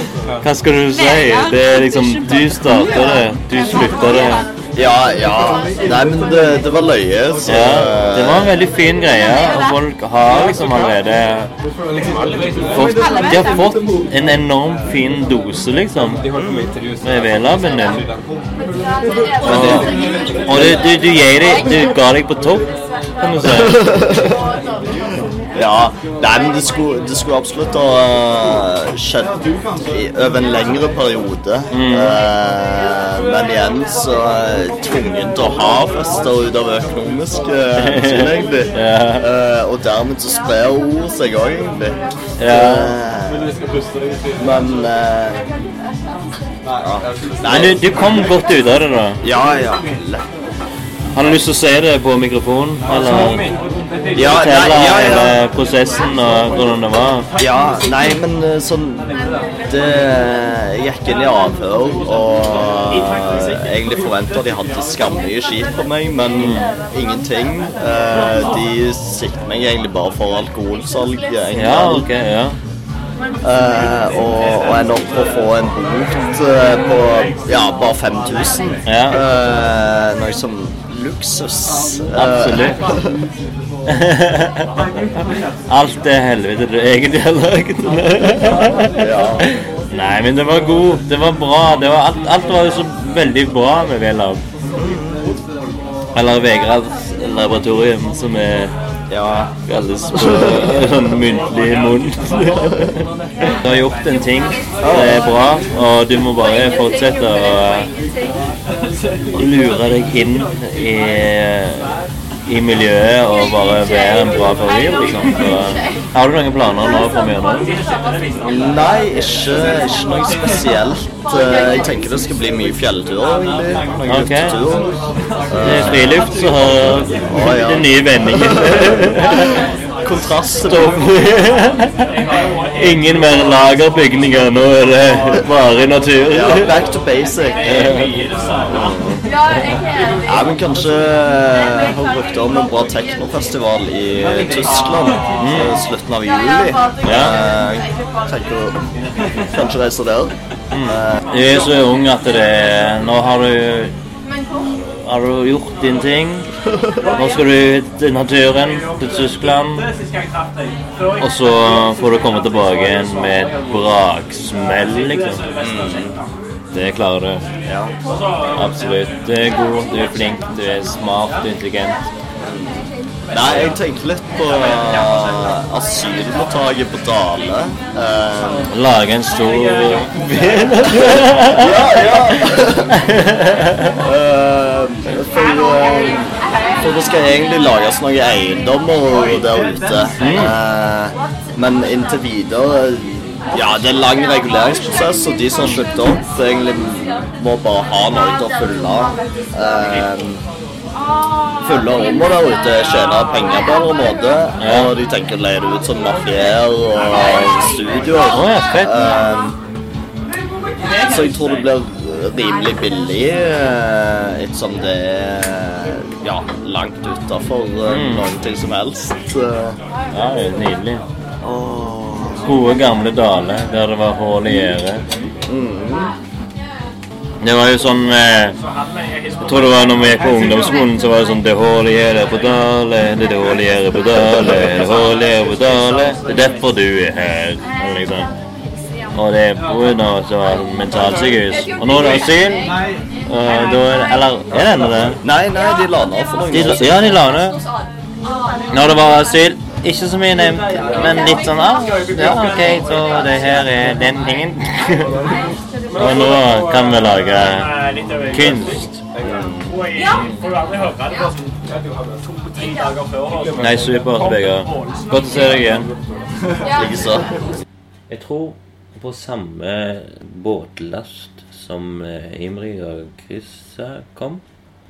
[SPEAKER 2] Hva skal du si? Det er liksom Du starter det, du slutter det.
[SPEAKER 16] Ja, ja. Nei, men det, det var løye, så
[SPEAKER 2] Ja, det var en veldig fin greie, og folk har liksom allerede fått De har fått en enorm fin dose, liksom, med V-laben din. Og, og du, du, du, gir deg, du ga deg på topp, kan du si. (laughs)
[SPEAKER 16] Ja. Nei, men det skulle, det skulle absolutt ha skjedd i, over en lengre periode. Eh, men igjen så er jeg tvungen til å ha fester ut av økonomiske hensyn, egentlig. (laughs) Eh, og dermed så sprer ord seg òg, egentlig. Eh, men eh, ja.
[SPEAKER 2] Men du, du kom godt ut av det, da.
[SPEAKER 16] Ja, ja.
[SPEAKER 2] Har du lyst til å se det på mikrofonen? Eller
[SPEAKER 16] Ja, nei, ja, ja.
[SPEAKER 2] prosessen og hvordan det var?
[SPEAKER 16] Ja, nei, men eh, sånn Det gikk inn i avhør, og egentlig forventa de hadde skammye skit på meg, men ingenting. Eh, De sikter meg egentlig bare for alkoholsalg. egentlig.
[SPEAKER 2] Ja, ok, ja.
[SPEAKER 16] Uh, og, og ender opp på å få en bot uh, på ja, bare 5000.
[SPEAKER 2] Ja.
[SPEAKER 16] Uh, noe som luksus. Eh,
[SPEAKER 2] Absolutt. (laughs) (laughs) Alt det helvete du egentlig (laughs) har lagd. Nei, men det var god. Det var bra. Det var, alt, alt var jo så veldig bra med Velab. Eller Vegrads laboratorium, som er
[SPEAKER 16] Ja.
[SPEAKER 17] på små, sånn muntlig munn. Du har gjort en ting. Det er bra, og du må bare fortsette å lure deg inn i, i miljøet og bare være en bra fyr, liksom. Har du noen planer nå for mye nå?
[SPEAKER 16] Nei, ikke, ikke noe spesielt. Eh, Jeg tenker det skal bli mye fjellturer, egentlig. Noen
[SPEAKER 17] Ok.
[SPEAKER 16] hytteturer.
[SPEAKER 17] Det er friluft, så
[SPEAKER 16] Å, ja.
[SPEAKER 17] den nye vendingen. (laughs)
[SPEAKER 16] Kontrast.
[SPEAKER 17] Ingen mer lagerbygninger, nå er det bare natur.
[SPEAKER 16] Ja, back to basic. (laughs) Ja, men kanskje eh, har rykter om en bra teknofestival i Tyskland i slutten av juli.
[SPEAKER 17] Ja.
[SPEAKER 16] Tenker du kanskje reise der.
[SPEAKER 17] Jeg er så ung at det Nå har du har du gjort din ting. Nå skal du ut i naturen til Tyskland. Og så får du komme tilbake igjen med et braksmell, liksom. Det klarer du.
[SPEAKER 16] Ja.
[SPEAKER 17] Absolutt. Du er god, du er flink, du er smart, du er intelligent.
[SPEAKER 16] Nei, jeg tenker litt på uh, asylmottaket på Dale. Uh,
[SPEAKER 17] Lage en stor
[SPEAKER 16] ja, ja. uh, (laughs) for, uh, for det skal egentlig lages noen eiendommer der ute. Uh, men inntil videre Ja, det er lang reguleringsprosess, og de som har opp, egentlig må bare ha noe til å fylle. Eh, Fylle rommet der ute, tjene penger på en måte. Og de tenker å leie det ut som mafier og studioer.
[SPEAKER 17] Oh.
[SPEAKER 16] Eh, så jeg tror det blir rimelig billig, eh, ettersom det er ja, langt utafor
[SPEAKER 17] eh,
[SPEAKER 16] noen ting som helst. Eh,
[SPEAKER 17] Ja, det er nydelig. Gode, gamle Dale, der det var hull i gjerdet. Det var jo sånn eh, Jeg tror det var når vi gikk på ungdomsskolen, så var det sånn Det hull i gjerdet på Dale, det er hull i gjerdet på Dale, det hull i gjerdet på Dale. Det er derfor du er her. Liksom. Og det er pga. mentalsykehus. Og nå er det asyl. Og da er det Eller er det ennå det?
[SPEAKER 16] Nei, nei, de la ned for noen år siden.
[SPEAKER 17] ja, de la ned. Når det var asyl, ikke så mye nevnt, men litt sånn ah, Ja, OK, så det her er den tingen. (laughs) Og nå kan vi lage kunst. Nei, supert, Vegard. Godt å se deg igjen.
[SPEAKER 16] Likeså.
[SPEAKER 2] Jeg tror på samme båtlast som eh, Imri og Krissa kom,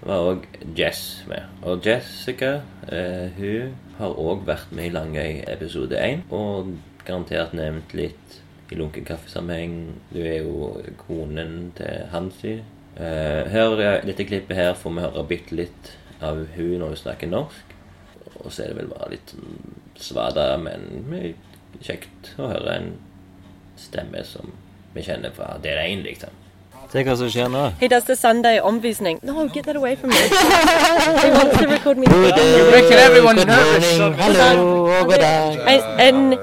[SPEAKER 2] var òg Jess med. Og Jessica eh, hun har òg vært med i Langøy episode 1, og garantert nevnt litt i lunken kaffesammenheng. Du er jo konen til Hansi. Eh, her, dette klippet her får vi høre bitte litt av hun når hun snakker norsk. Og så er det vel bare litt svada, men kjekt å høre en stemme som vi kjenner fra del 1, liksom.
[SPEAKER 17] Se hva som skjer nå.
[SPEAKER 18] He does the Sunday omvisning. No, get that away from me. (laughs) he wants to record me.
[SPEAKER 17] Good.
[SPEAKER 5] You're making everyone
[SPEAKER 17] Good
[SPEAKER 5] nervous.
[SPEAKER 17] morning. Hello, og god dag.
[SPEAKER 18] En,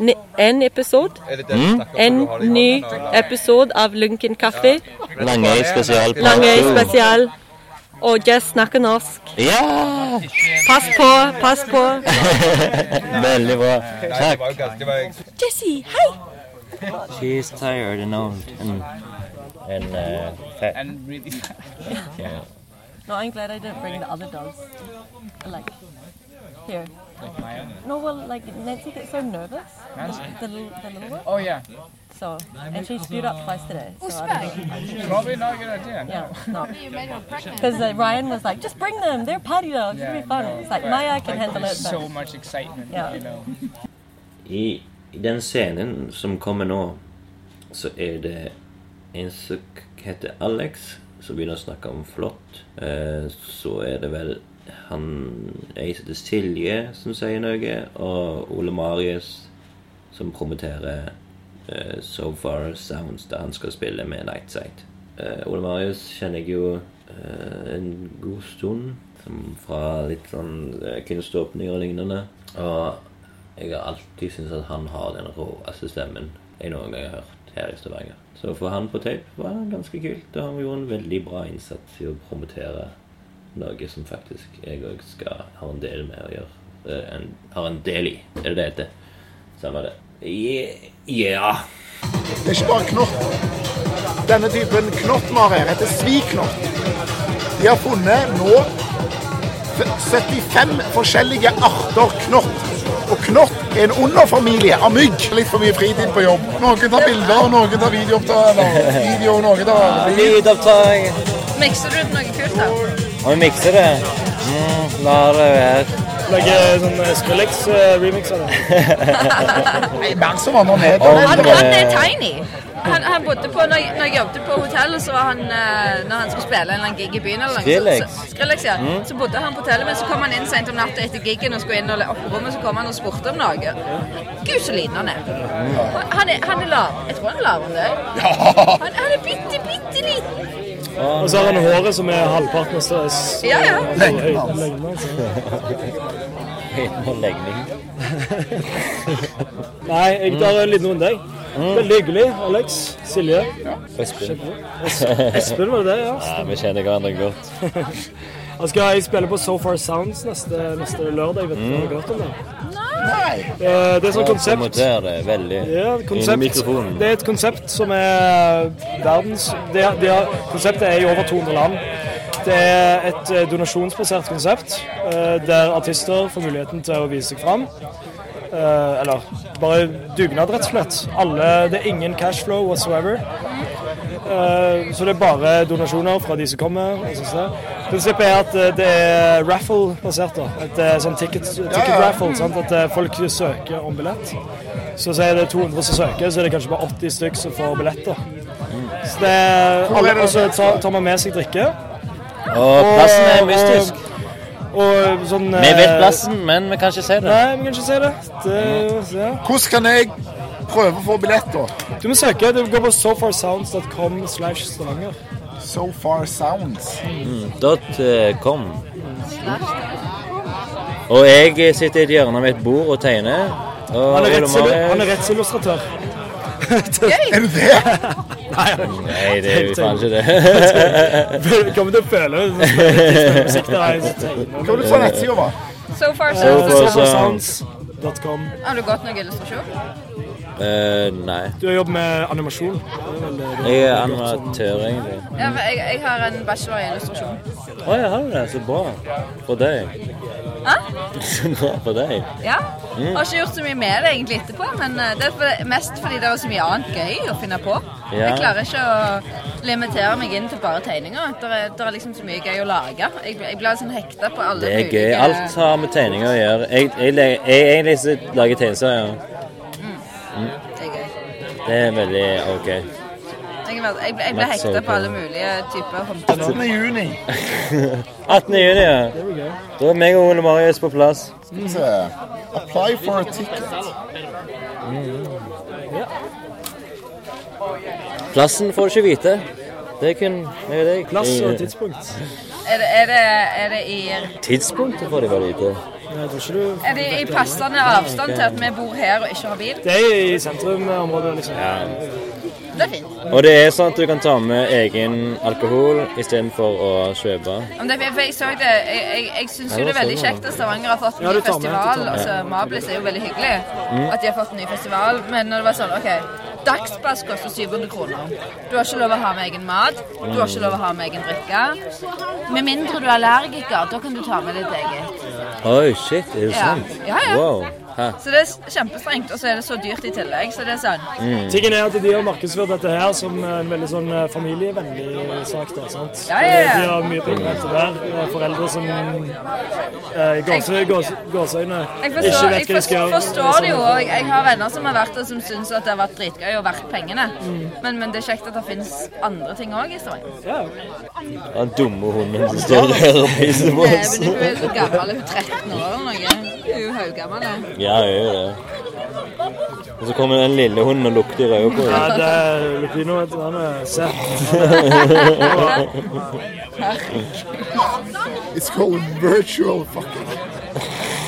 [SPEAKER 18] en, en episode.
[SPEAKER 17] Mm?
[SPEAKER 18] En ny episode av Lunken kaffe.
[SPEAKER 17] Langøy spesial. Lange
[SPEAKER 18] Langøy spesial. Og Jess snakker norsk.
[SPEAKER 17] Ja!
[SPEAKER 18] Pass på, pass på. (laughs)
[SPEAKER 17] Veldig bra. Takk.
[SPEAKER 18] Jessie, hei!
[SPEAKER 17] She's tired and old and, and uh, fat.
[SPEAKER 5] And really (laughs)
[SPEAKER 17] Yeah.
[SPEAKER 18] No, I'm glad I didn't bring the other dogs. Like, here.
[SPEAKER 5] Like Maya?
[SPEAKER 18] No, well, like Nancy gets so nervous.
[SPEAKER 5] Nancy?
[SPEAKER 18] The little, the little one.
[SPEAKER 5] Oh, yeah.
[SPEAKER 18] So, and she spewed up twice today. So I don't know.
[SPEAKER 5] Probably not a good idea.
[SPEAKER 18] Yeah, no. (laughs) Because uh, Ryan was like, just bring them. They're potty dogs. It'll be fun. It's like Maya can
[SPEAKER 5] like,
[SPEAKER 18] handle it. But
[SPEAKER 5] so much excitement,
[SPEAKER 18] Yeah.
[SPEAKER 5] you know.
[SPEAKER 2] I, I den scenen som kommer nå, så er det en som heter Alex, som begynner å snakke om flott. Eh, så er det vel han ei som heter Silje, som sier noe, og Ole Marius, som promoterer eh, So Far Sounds, da han skal spille med Nightsight. Eh, Ole Marius kjenner jeg jo en god stund, fra litt sånn kunståpninger og lignende. Og jeg har alltid syntes at han har den råeste stemmen jeg noen gang har hørt her i Stavanger. Så for han på tape var det ganske kult, og han gjorde en veldig bra innsats i å promotere noe som faktisk jeg òg skal ha en del med å gjøre
[SPEAKER 19] eh, en, har en del i. Er det det heter? Så han bare yeah. Ja.
[SPEAKER 20] Det er ikke bare knott. Denne typen knott vi har her, heter sviknott. De har funnet nå 75 forskjellige arter knott. Og knott er en underfamilie av mygg. Litt for mye fritid på jobb. Noen tar bilder, noen tar videoopptak, video, noen tar
[SPEAKER 2] Lydopptak.
[SPEAKER 17] Mikser du ut noe kult, da?
[SPEAKER 2] Og vi mikser det. Mm, er det være.
[SPEAKER 5] Lager sånn eh, Skrillex-remix av det. (laughs)
[SPEAKER 20] Mer som andre ned.
[SPEAKER 17] Han, han er tiny. Han, han bodde på, når, når jeg jobbet på hotellet, så var han eh, Når han skulle spille en eller annen gig i byen eller noe,
[SPEAKER 2] Skrillex?
[SPEAKER 17] Så, så, Skrillex, ja.
[SPEAKER 2] Mm.
[SPEAKER 17] Så bodde han på hotellet, men så kom han inn sent om natta etter gigen og skulle inn og opp på rommet, så kom han og spurte om noe. Gud, så liten han er. Han er, han er lav. Jeg tror han er lavere enn deg. Han, han er bitte, bitte liten.
[SPEAKER 5] Og så har han håret som er halvparten av stress.
[SPEAKER 17] Ja, ja.
[SPEAKER 5] Lengden hans. Nei, jeg tar en liten runde, jeg. Veldig hyggelig. Alex. Silje.
[SPEAKER 2] Espen.
[SPEAKER 5] Es- Espen, var det det? Ja.
[SPEAKER 2] Ja, vi kjenner hverandre godt. (laughs)
[SPEAKER 5] Jeg skal jeg spille på So Far Sounds neste, neste lørdag. Vet du
[SPEAKER 2] Mm.
[SPEAKER 5] hørt om det?
[SPEAKER 20] Nei.
[SPEAKER 5] Eh, Det er sånn konsept
[SPEAKER 2] det veldig
[SPEAKER 5] Ja, konsept. Det er et konsept som er verdens det, er- det er, Konseptet er i over 200 land. Det er et eh, donasjonsbasert konsept eh, der artister får muligheten til å vise seg fram. Eh, eller bare dugnad, rett og slett. Alle, det er ingen cashflow whatsoever. Eh, så det er bare donasjoner fra de som kommer. og sånn det. Prinsippet er at eh, det er raffle-basert. da. Et eh, sånn ticket, ticket raffle. Sant? At eh, folk søker om billett. Så sier er det 200 som søker, så er det kanskje bare 80 stykk som får billetter. Så det alle,
[SPEAKER 20] det-
[SPEAKER 5] og så tar, tar man med seg drikke.
[SPEAKER 2] Og plassen er mystisk.
[SPEAKER 5] Og, og sånn
[SPEAKER 2] Vi vet plassen, men vi kan ikke si det.
[SPEAKER 5] Nei, vi kan ikke si det. det ja.
[SPEAKER 20] Hvordan kan jeg prøve å få billett, da?
[SPEAKER 5] Du må søke. Du går på sofarsounds.com slash Stavanger.
[SPEAKER 20] So Far Sounds.
[SPEAKER 2] Mm, com. Og jeg sitter i et hjørne med et bord og tegner. Og
[SPEAKER 5] Han er han er rettsillustratør.
[SPEAKER 20] Er du det? (laughs)
[SPEAKER 5] Nei,
[SPEAKER 2] Nei, det er jo faen ikke det. (laughs)
[SPEAKER 5] Du kommer til å føle det.
[SPEAKER 20] Hva vil du få nettsida var?
[SPEAKER 17] Sofarsounds.com. far,
[SPEAKER 2] So
[SPEAKER 17] so
[SPEAKER 2] far, so-
[SPEAKER 5] Sounds.com.
[SPEAKER 17] Har du gått noe illustrasjon?
[SPEAKER 2] Eh, nei.
[SPEAKER 5] Du har jobbet med animasjon.
[SPEAKER 2] Jeg er animatør, egentlig.
[SPEAKER 17] Ja, men jeg, jeg har en bachelor i illustrasjon.
[SPEAKER 2] Å ja, har du det? Så bra. For deg.
[SPEAKER 17] Hæ?
[SPEAKER 2] Så bra for deg.
[SPEAKER 17] Ja.
[SPEAKER 2] Mm.
[SPEAKER 17] Har ikke gjort så mye med det egentlig etterpå, men eh, det er mest fordi det er så mye annet gøy å finne på.
[SPEAKER 2] Ja.
[SPEAKER 17] Jeg klarer ikke å limitere meg inn til bare tegninger. Det er, det er liksom så mye gøy å lage. Jeg, jeg blir sånn hekta på alle mulige
[SPEAKER 2] Det er gøy. Alt har med tegninger å gjøre. Jeg, jeg, jeg, jeg lager tegneserier. Mm.
[SPEAKER 17] Det er
[SPEAKER 2] er veldig OK.
[SPEAKER 17] Jeg, er jeg, ble- jeg ble
[SPEAKER 2] Matt
[SPEAKER 17] hekta
[SPEAKER 2] okay.
[SPEAKER 17] på alle mulige typer håndverk.
[SPEAKER 20] 18. juni. (laughs)
[SPEAKER 2] 18. juni, ja. Da er meg og Ole Marius på plass.
[SPEAKER 20] Skal vi se. Apply for a ticket.
[SPEAKER 2] Plassen får du ikke vite. Det er kun meg og deg.
[SPEAKER 5] Plass og tidspunkt.
[SPEAKER 17] Er det, er, det, er det i
[SPEAKER 2] Tidspunktet får de bare vite.
[SPEAKER 5] Jeg tror ikke du
[SPEAKER 17] Er det i passende avstand til at vi bor her og ikke har bil?
[SPEAKER 5] Det er i sentrumområdet, liksom.
[SPEAKER 17] Det er fint.
[SPEAKER 2] Og det er sånn at du kan ta med egen alkohol istedenfor å kjøpe.
[SPEAKER 17] Om det, for jeg så det, jeg, jeg, jeg syns jo det er veldig kjekt at Stavanger har fått en
[SPEAKER 2] Ja,
[SPEAKER 17] ny
[SPEAKER 2] tar
[SPEAKER 17] festival.
[SPEAKER 2] med.
[SPEAKER 17] Altså, Mablis er jo veldig hyggelig
[SPEAKER 2] Mm.
[SPEAKER 17] at de har fått en ny festival. Men når det var sånn OK, dagspass koster 700 kroner. Du har ikke lov å ha med egen mat. Du har ikke lov å ha med egen drikke. Med mindre du er allergiker, da kan du ta med ditt eget.
[SPEAKER 2] Oi, shit. Er det
[SPEAKER 17] Ja.
[SPEAKER 2] sant?
[SPEAKER 17] Ja, ja.
[SPEAKER 2] Wow. Hæ?
[SPEAKER 17] Så det er kjempestrengt, og så er det så dyrt i tillegg. Så det er sånn
[SPEAKER 2] Mm.
[SPEAKER 5] Tingen er at de har markedsført dette her som en veldig sånn eh, familievennlig sak. da, sant?
[SPEAKER 17] Ja, ja, ja.
[SPEAKER 5] De har mye penger etter der. Det er Foreldre som eh, gåse, gåse, gåseøyne
[SPEAKER 17] Jeg
[SPEAKER 5] ikke vet hva de skal
[SPEAKER 17] gjøre.
[SPEAKER 5] gjøre.
[SPEAKER 17] forstår det jo, òg. jeg, jeg har venner som har vært der som syns at det har vært dritgøy og verdt pengene.
[SPEAKER 5] Mm.
[SPEAKER 17] Men, men det er kjekt at det finnes andre ting òg i Stavanger.
[SPEAKER 2] Den dumme hunden som står der og pisser på oss.
[SPEAKER 17] Hun er så gammel, hun er 13 år eller noe. Hun er jo haugammel.
[SPEAKER 2] Ja, jeg gjør det. Og så kommer den lille hunden og lukter i røda på
[SPEAKER 5] Ja, det er Lupino, vet du. Han er søt. (laughs)
[SPEAKER 20] It's called virtual fucking.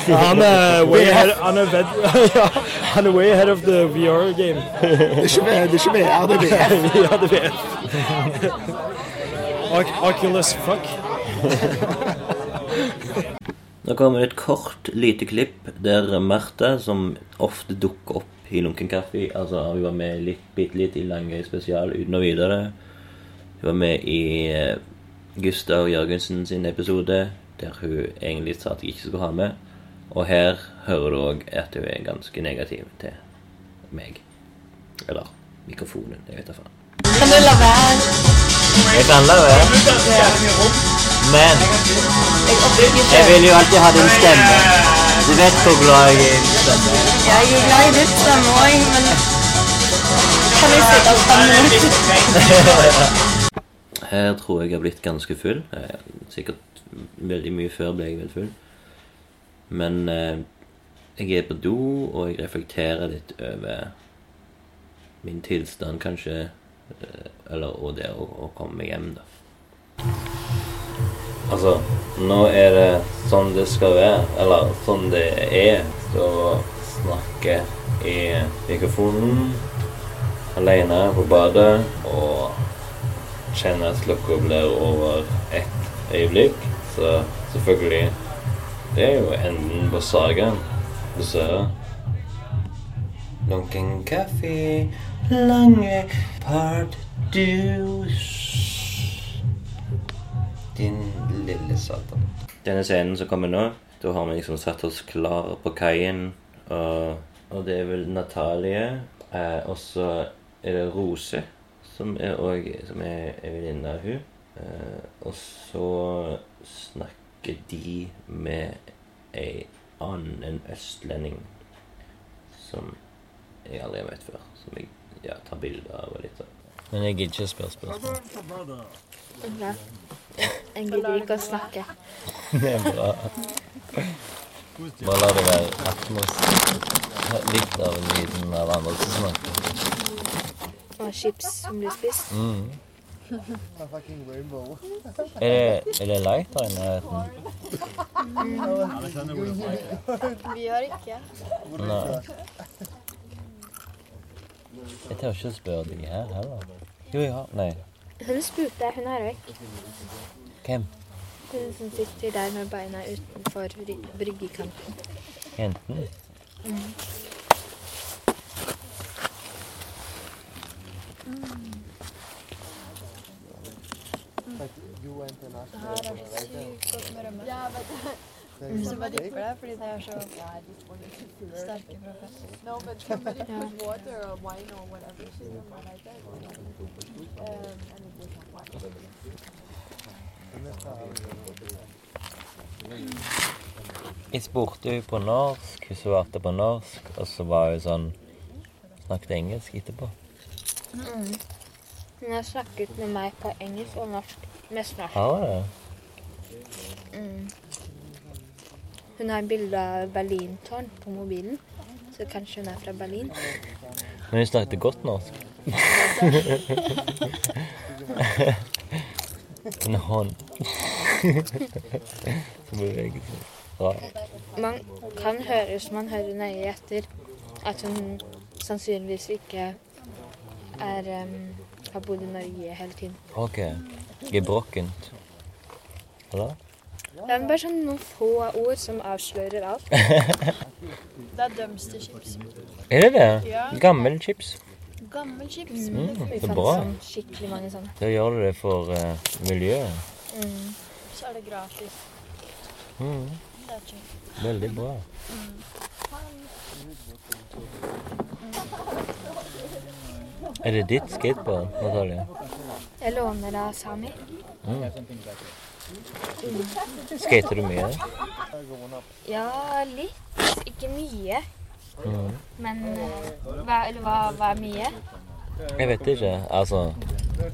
[SPEAKER 5] Han er way ahead, han er ved, (laughs) ja, han er way ahead of the VR game.
[SPEAKER 20] Det er ikke VR, det er ikke VR, det er VR.
[SPEAKER 5] ja, det er VR. (laughs) Oculus fuck.
[SPEAKER 2] Nå kommer et kort, lite klipp der Martha, som ofte dukker opp i Lunken kaffe Altså, hun var med litt, bitte litt i Langøy spesial uten å vite det. Hun var med i eh, Gustav Jørgensen sin episode, der hun egentlig sa at jeg ikke skulle ha med. Og her hører du òg at hun er ganske negativ til meg. Eller mikrofonen. Jeg vet da faen.
[SPEAKER 21] Kan du la være?
[SPEAKER 2] Jeg kan la være. Men jeg vil jo alltid ha din stemme. Du vet hvor glad jeg er i din stemme.
[SPEAKER 21] Ja, jeg er glad i ditt stemme òg, men kan vi sitte opp fem minutter?
[SPEAKER 2] Her tror jeg jeg har blitt ganske full. Eh, Sikkert veldig mye før ble jeg vel full. Men eh, jeg er på do, og jeg reflekterer litt over min tilstand, kanskje. eh, Eller og det å, å komme meg hjem, da. Altså, nå er det sånn det skal være, eller sånn det er, å snakke i mikrofonen alene på badet og kjenne at klokka blir over ett øyeblikk. Så selvfølgelig Det er jo enden på sagaen, dessverre. Lunken kaffe, lange part dus. Din lille satan. Denne scenen som kommer nå, da har vi liksom satt oss klar på kaien. Og, og det er vel Natalie. Eh, og så er det Rose, som er, og, som er, er venninne av hun. Eh, og så snakker de med ei annen østlending som jeg aldri har møtt før. Som jeg ja, tar bilder av og litt sånn.
[SPEAKER 17] Men jeg gidder ikke å spørre spørsmål.
[SPEAKER 21] Jeg gidder ikke å snakke.
[SPEAKER 17] Det er bra. Bare la det være atmos. Litt av lyden av andre som snakker.
[SPEAKER 21] Og chips som blir spist.
[SPEAKER 17] Mm. Er det, er det lighter i nærheten?
[SPEAKER 21] Vi har ikke.
[SPEAKER 17] Nei. Jeg tør ikke spørre de her heller. Jo, ja. Nei.
[SPEAKER 21] Hun spurte, hun er vekk.
[SPEAKER 17] Hvem?
[SPEAKER 21] Hun som sitter der med beina utenfor ry- bryggekanten.
[SPEAKER 17] Jenten?
[SPEAKER 21] Mm.
[SPEAKER 22] Det her er sykt godt med rømme. Ja, vet du. Så bare dipper fordi det er så sterke fra før.
[SPEAKER 7] No, but somebody put water or wine or whatever she did like that. Um, and it was
[SPEAKER 17] Jeg spurte henne på norsk, hun svarte på norsk, og så var hun sånn Snakket engelsk etterpå.
[SPEAKER 21] Mm. Hun har snakket med meg på engelsk og norsk. Mest norsk.
[SPEAKER 17] Har hun det?
[SPEAKER 21] Mm. Hun har bilde av Berlintårn på mobilen, så kanskje hun er fra Berlin.
[SPEAKER 17] Men hun snakket godt norsk. (laughs) En hånd (laughs) som beveger seg. Rart.
[SPEAKER 21] Man kan høre, hvis man hører nøye etter, at hun sannsynligvis ikke er, um, har bodd i Norge hele tiden.
[SPEAKER 17] OK. Gebrokkent. Eller?
[SPEAKER 21] Det er bare sånn noen få ord som avslører alt.
[SPEAKER 22] Det er dømste chips.
[SPEAKER 17] Er det det?
[SPEAKER 22] Ja.
[SPEAKER 17] Gammel chips?
[SPEAKER 22] Gammel chips.
[SPEAKER 17] Mm,
[SPEAKER 21] Vi
[SPEAKER 17] så
[SPEAKER 21] fant
[SPEAKER 17] bra.
[SPEAKER 21] sånn skikkelig mange sånne.
[SPEAKER 17] Da gjør du det for uh, miljøet.
[SPEAKER 21] Mm.
[SPEAKER 22] Så er det gratis.
[SPEAKER 17] Mm.
[SPEAKER 22] Det er chill.
[SPEAKER 17] Veldig bra. Er det ditt skateboard, Natalie?
[SPEAKER 21] Jeg låner det av Sami.
[SPEAKER 17] Mm. Skater du mye?
[SPEAKER 21] Ja, litt. Ikke mye.
[SPEAKER 17] Mm.
[SPEAKER 21] Men eh, hva, eller hva, hva er mye?
[SPEAKER 17] Jeg vet ikke. Altså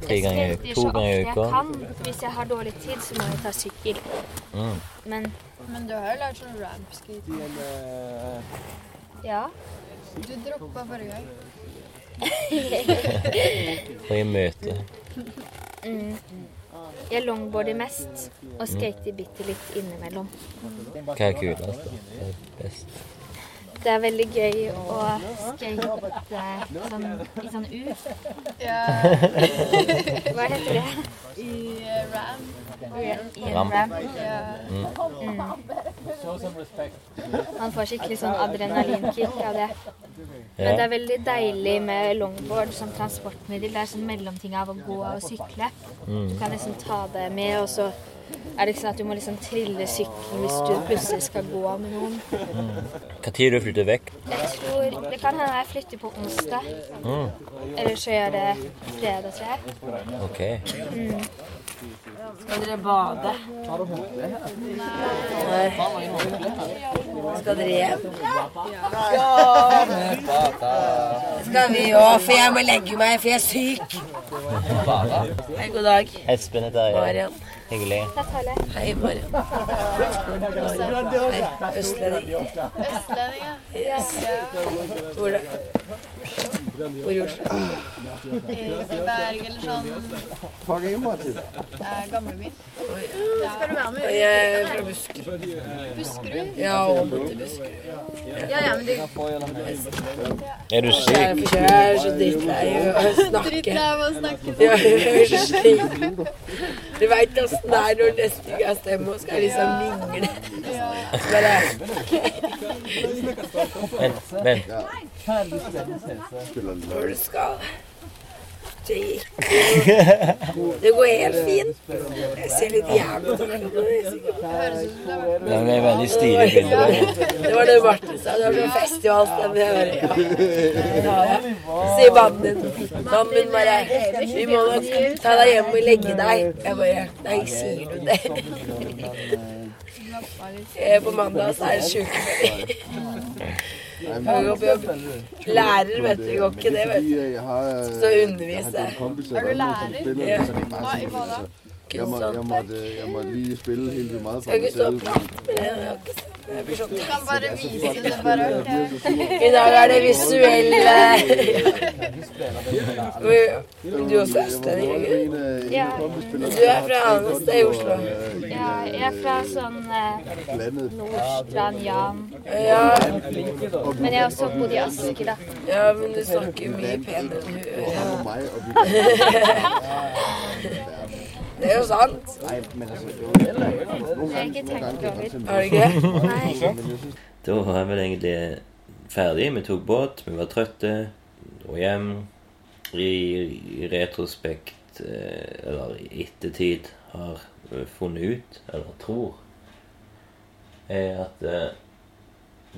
[SPEAKER 17] tre ganger, to ganger i uka?
[SPEAKER 21] jeg kan. Hvis jeg har dårlig tid, så må jeg ta sykkel.
[SPEAKER 17] Mm.
[SPEAKER 21] Men
[SPEAKER 22] Men du har jo lært sånn rampskate.
[SPEAKER 21] ja.
[SPEAKER 22] Du droppa forrige gang. (laughs)
[SPEAKER 17] For møte.
[SPEAKER 21] mm. Jeg longboarder mest og skater bitte litt innimellom.
[SPEAKER 17] Hva er kulest? da? Best?
[SPEAKER 21] Det er veldig gøy å skate sånn, i sånn U.
[SPEAKER 22] Ja. (laughs)
[SPEAKER 21] Hva heter det?
[SPEAKER 22] I uh, ram.
[SPEAKER 23] Ram. Mm.
[SPEAKER 21] Mm. Man får skikkelig sånn adrenalinkick av det. Men det er veldig deilig med longboard som transportmiddel. Det er sånn mellomting av å gå og sykle.
[SPEAKER 23] Mm.
[SPEAKER 21] Du kan liksom ta det med, og så er det ikke sånn at du må liksom trille sykkelen hvis du plutselig skal gå med noen.
[SPEAKER 23] Hva tid du flytter vekk?
[SPEAKER 21] Jeg tror Det kan hende jeg flytter på onsdag.
[SPEAKER 23] Mm.
[SPEAKER 21] Eller så gjør det fredag, tror jeg.
[SPEAKER 23] OK.
[SPEAKER 21] Mm.
[SPEAKER 24] Skal dere bade? Nei. Skal dere hjem? Skal vi òg, for jeg må legge meg, for jeg er syk. Hei, god dag.
[SPEAKER 23] Espen heter jeg.
[SPEAKER 24] Marian.
[SPEAKER 23] Hyggelig.
[SPEAKER 24] Hei, Marian. Østlending.
[SPEAKER 22] Østlending, ja.
[SPEAKER 24] Yes. Hvor da? Hvor i Oslo?
[SPEAKER 22] I Berg eller sånn eh, Gamlebyen. Skal du være med?
[SPEAKER 24] Jeg er fra Buskerud.
[SPEAKER 22] Buskerud?
[SPEAKER 24] Ja, og til Buskerud.
[SPEAKER 22] Ja, ja, men du
[SPEAKER 23] Er du
[SPEAKER 24] Jeg er,
[SPEAKER 23] syk?
[SPEAKER 24] jeg er så drittlei av å snakke.
[SPEAKER 22] Drittlei av å snakke.
[SPEAKER 24] Ja, jeg er så sliten. Du veit åssen det er når neste gang stemmer og skal liksom mingle. Bare
[SPEAKER 23] Vent, vent.
[SPEAKER 24] Når du skal Det gikk Det går helt fint. Jeg ser litt jævlig ut.
[SPEAKER 23] Det er veldig stilig bilde.
[SPEAKER 24] Det var det Martin sa. Det var sånn festivalstemme. Ja. ja, ja. Sier mannen din. Mannen min bare Vi må nok ta deg hjem og legge deg. Jeg bare Nei, sier du det? Eh, På mandag så er det sjukmelding. (laughs) Lærer, vet du. Går ikke det, vet du. Så underviser jeg.
[SPEAKER 22] Er du lærer?
[SPEAKER 24] Ja.
[SPEAKER 25] Jeg, må, jeg, måtte, jeg måtte lige spille helt meget for
[SPEAKER 24] stå
[SPEAKER 25] selv.
[SPEAKER 24] Jeg
[SPEAKER 22] Du kan bare vise det bare
[SPEAKER 24] I dag er det visuelle Men Du er også østlending, ikke
[SPEAKER 21] Ja.
[SPEAKER 24] Du er fra annet sted i Oslo?
[SPEAKER 21] Ja, jeg er fra sånn eh, Nordstrand, Jan.
[SPEAKER 24] Ja.
[SPEAKER 21] Men jeg har også bodd i Asker, da.
[SPEAKER 24] Ja, men du snakker mye penere enn hun Det er jo sant.
[SPEAKER 21] Jeg har ikke.
[SPEAKER 2] Da var vel egentlig ferdig. Vi tok båt, vi var trøtte, dro hjem. I, retrospekt, eh, eller i ettertid, har funnet ut, eller tror, er at eh,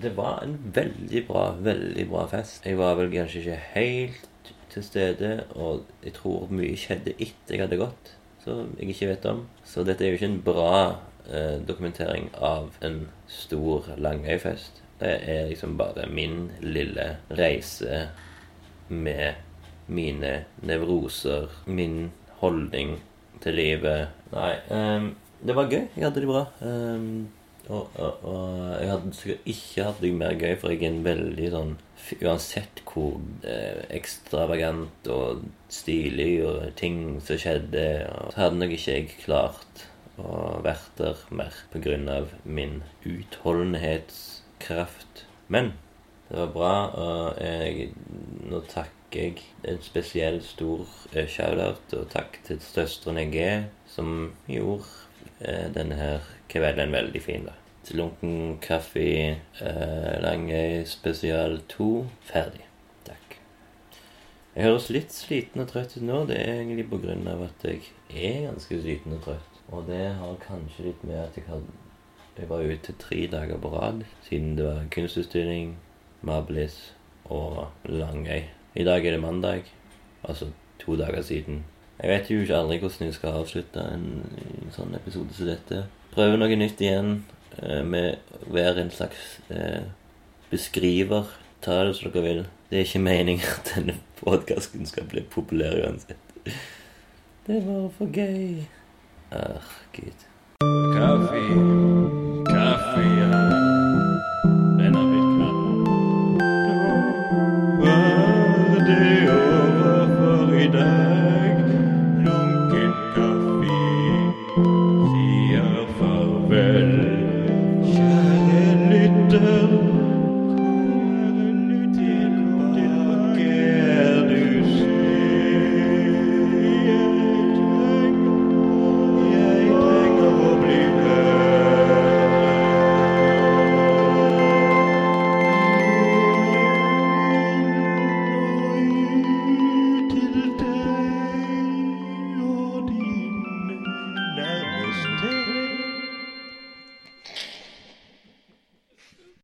[SPEAKER 2] det var en veldig bra, veldig bra fest. Jeg var vel kanskje ikke helt til stede, og jeg tror mye skjedde etter jeg hadde gått, som jeg ikke vet om. Så dette er jo ikke en bra eh, dokumentering av en stor Langøyfest. Det er liksom bare min lille reise med mine nevroser, min holdning til livet. Nei, um, det var gøy. Jeg hadde det bra. Ehm, og, og, og jeg hadde sikkert ikke hatt det mer gøy, for jeg er en veldig sånn Uansett hvor eh, ekstravagant og stilig og ting som skjedde, så hadde nok ikke jeg klart å vært der mer av min utholdenhetskraft. Men det var bra, og jeg, nå takker jeg en spesielt stor eh, shout-out og takk til søstrene er, som gjorde eh, denne her kvelden veldig fin. da. Lunken kaffe, eh, Langøy spesial 2, ferdig. Takk. Jeg høres litt sliten og trøtt ut nå. Det er egentlig på grunn av at jeg er ganske sliten og trøtt. Og det har kanskje litt med at jeg hadde jeg var ute tre dager på rad siden det var kunstutstilling, Mablis og Langøy. I dag er det mandag, altså to dager siden. Jeg vet jo ikke aldri hvordan jeg skal avslutte en, en sånn episode som dette. Prøve noe nytt igjen eh, med å være en slags eh, beskriver. Ta det som dere vil. Det er ikke meningen at denne podkasten skal bli populær uansett. Det bare for gøy. Ah, gud.
[SPEAKER 26] Kaffe, kaffe,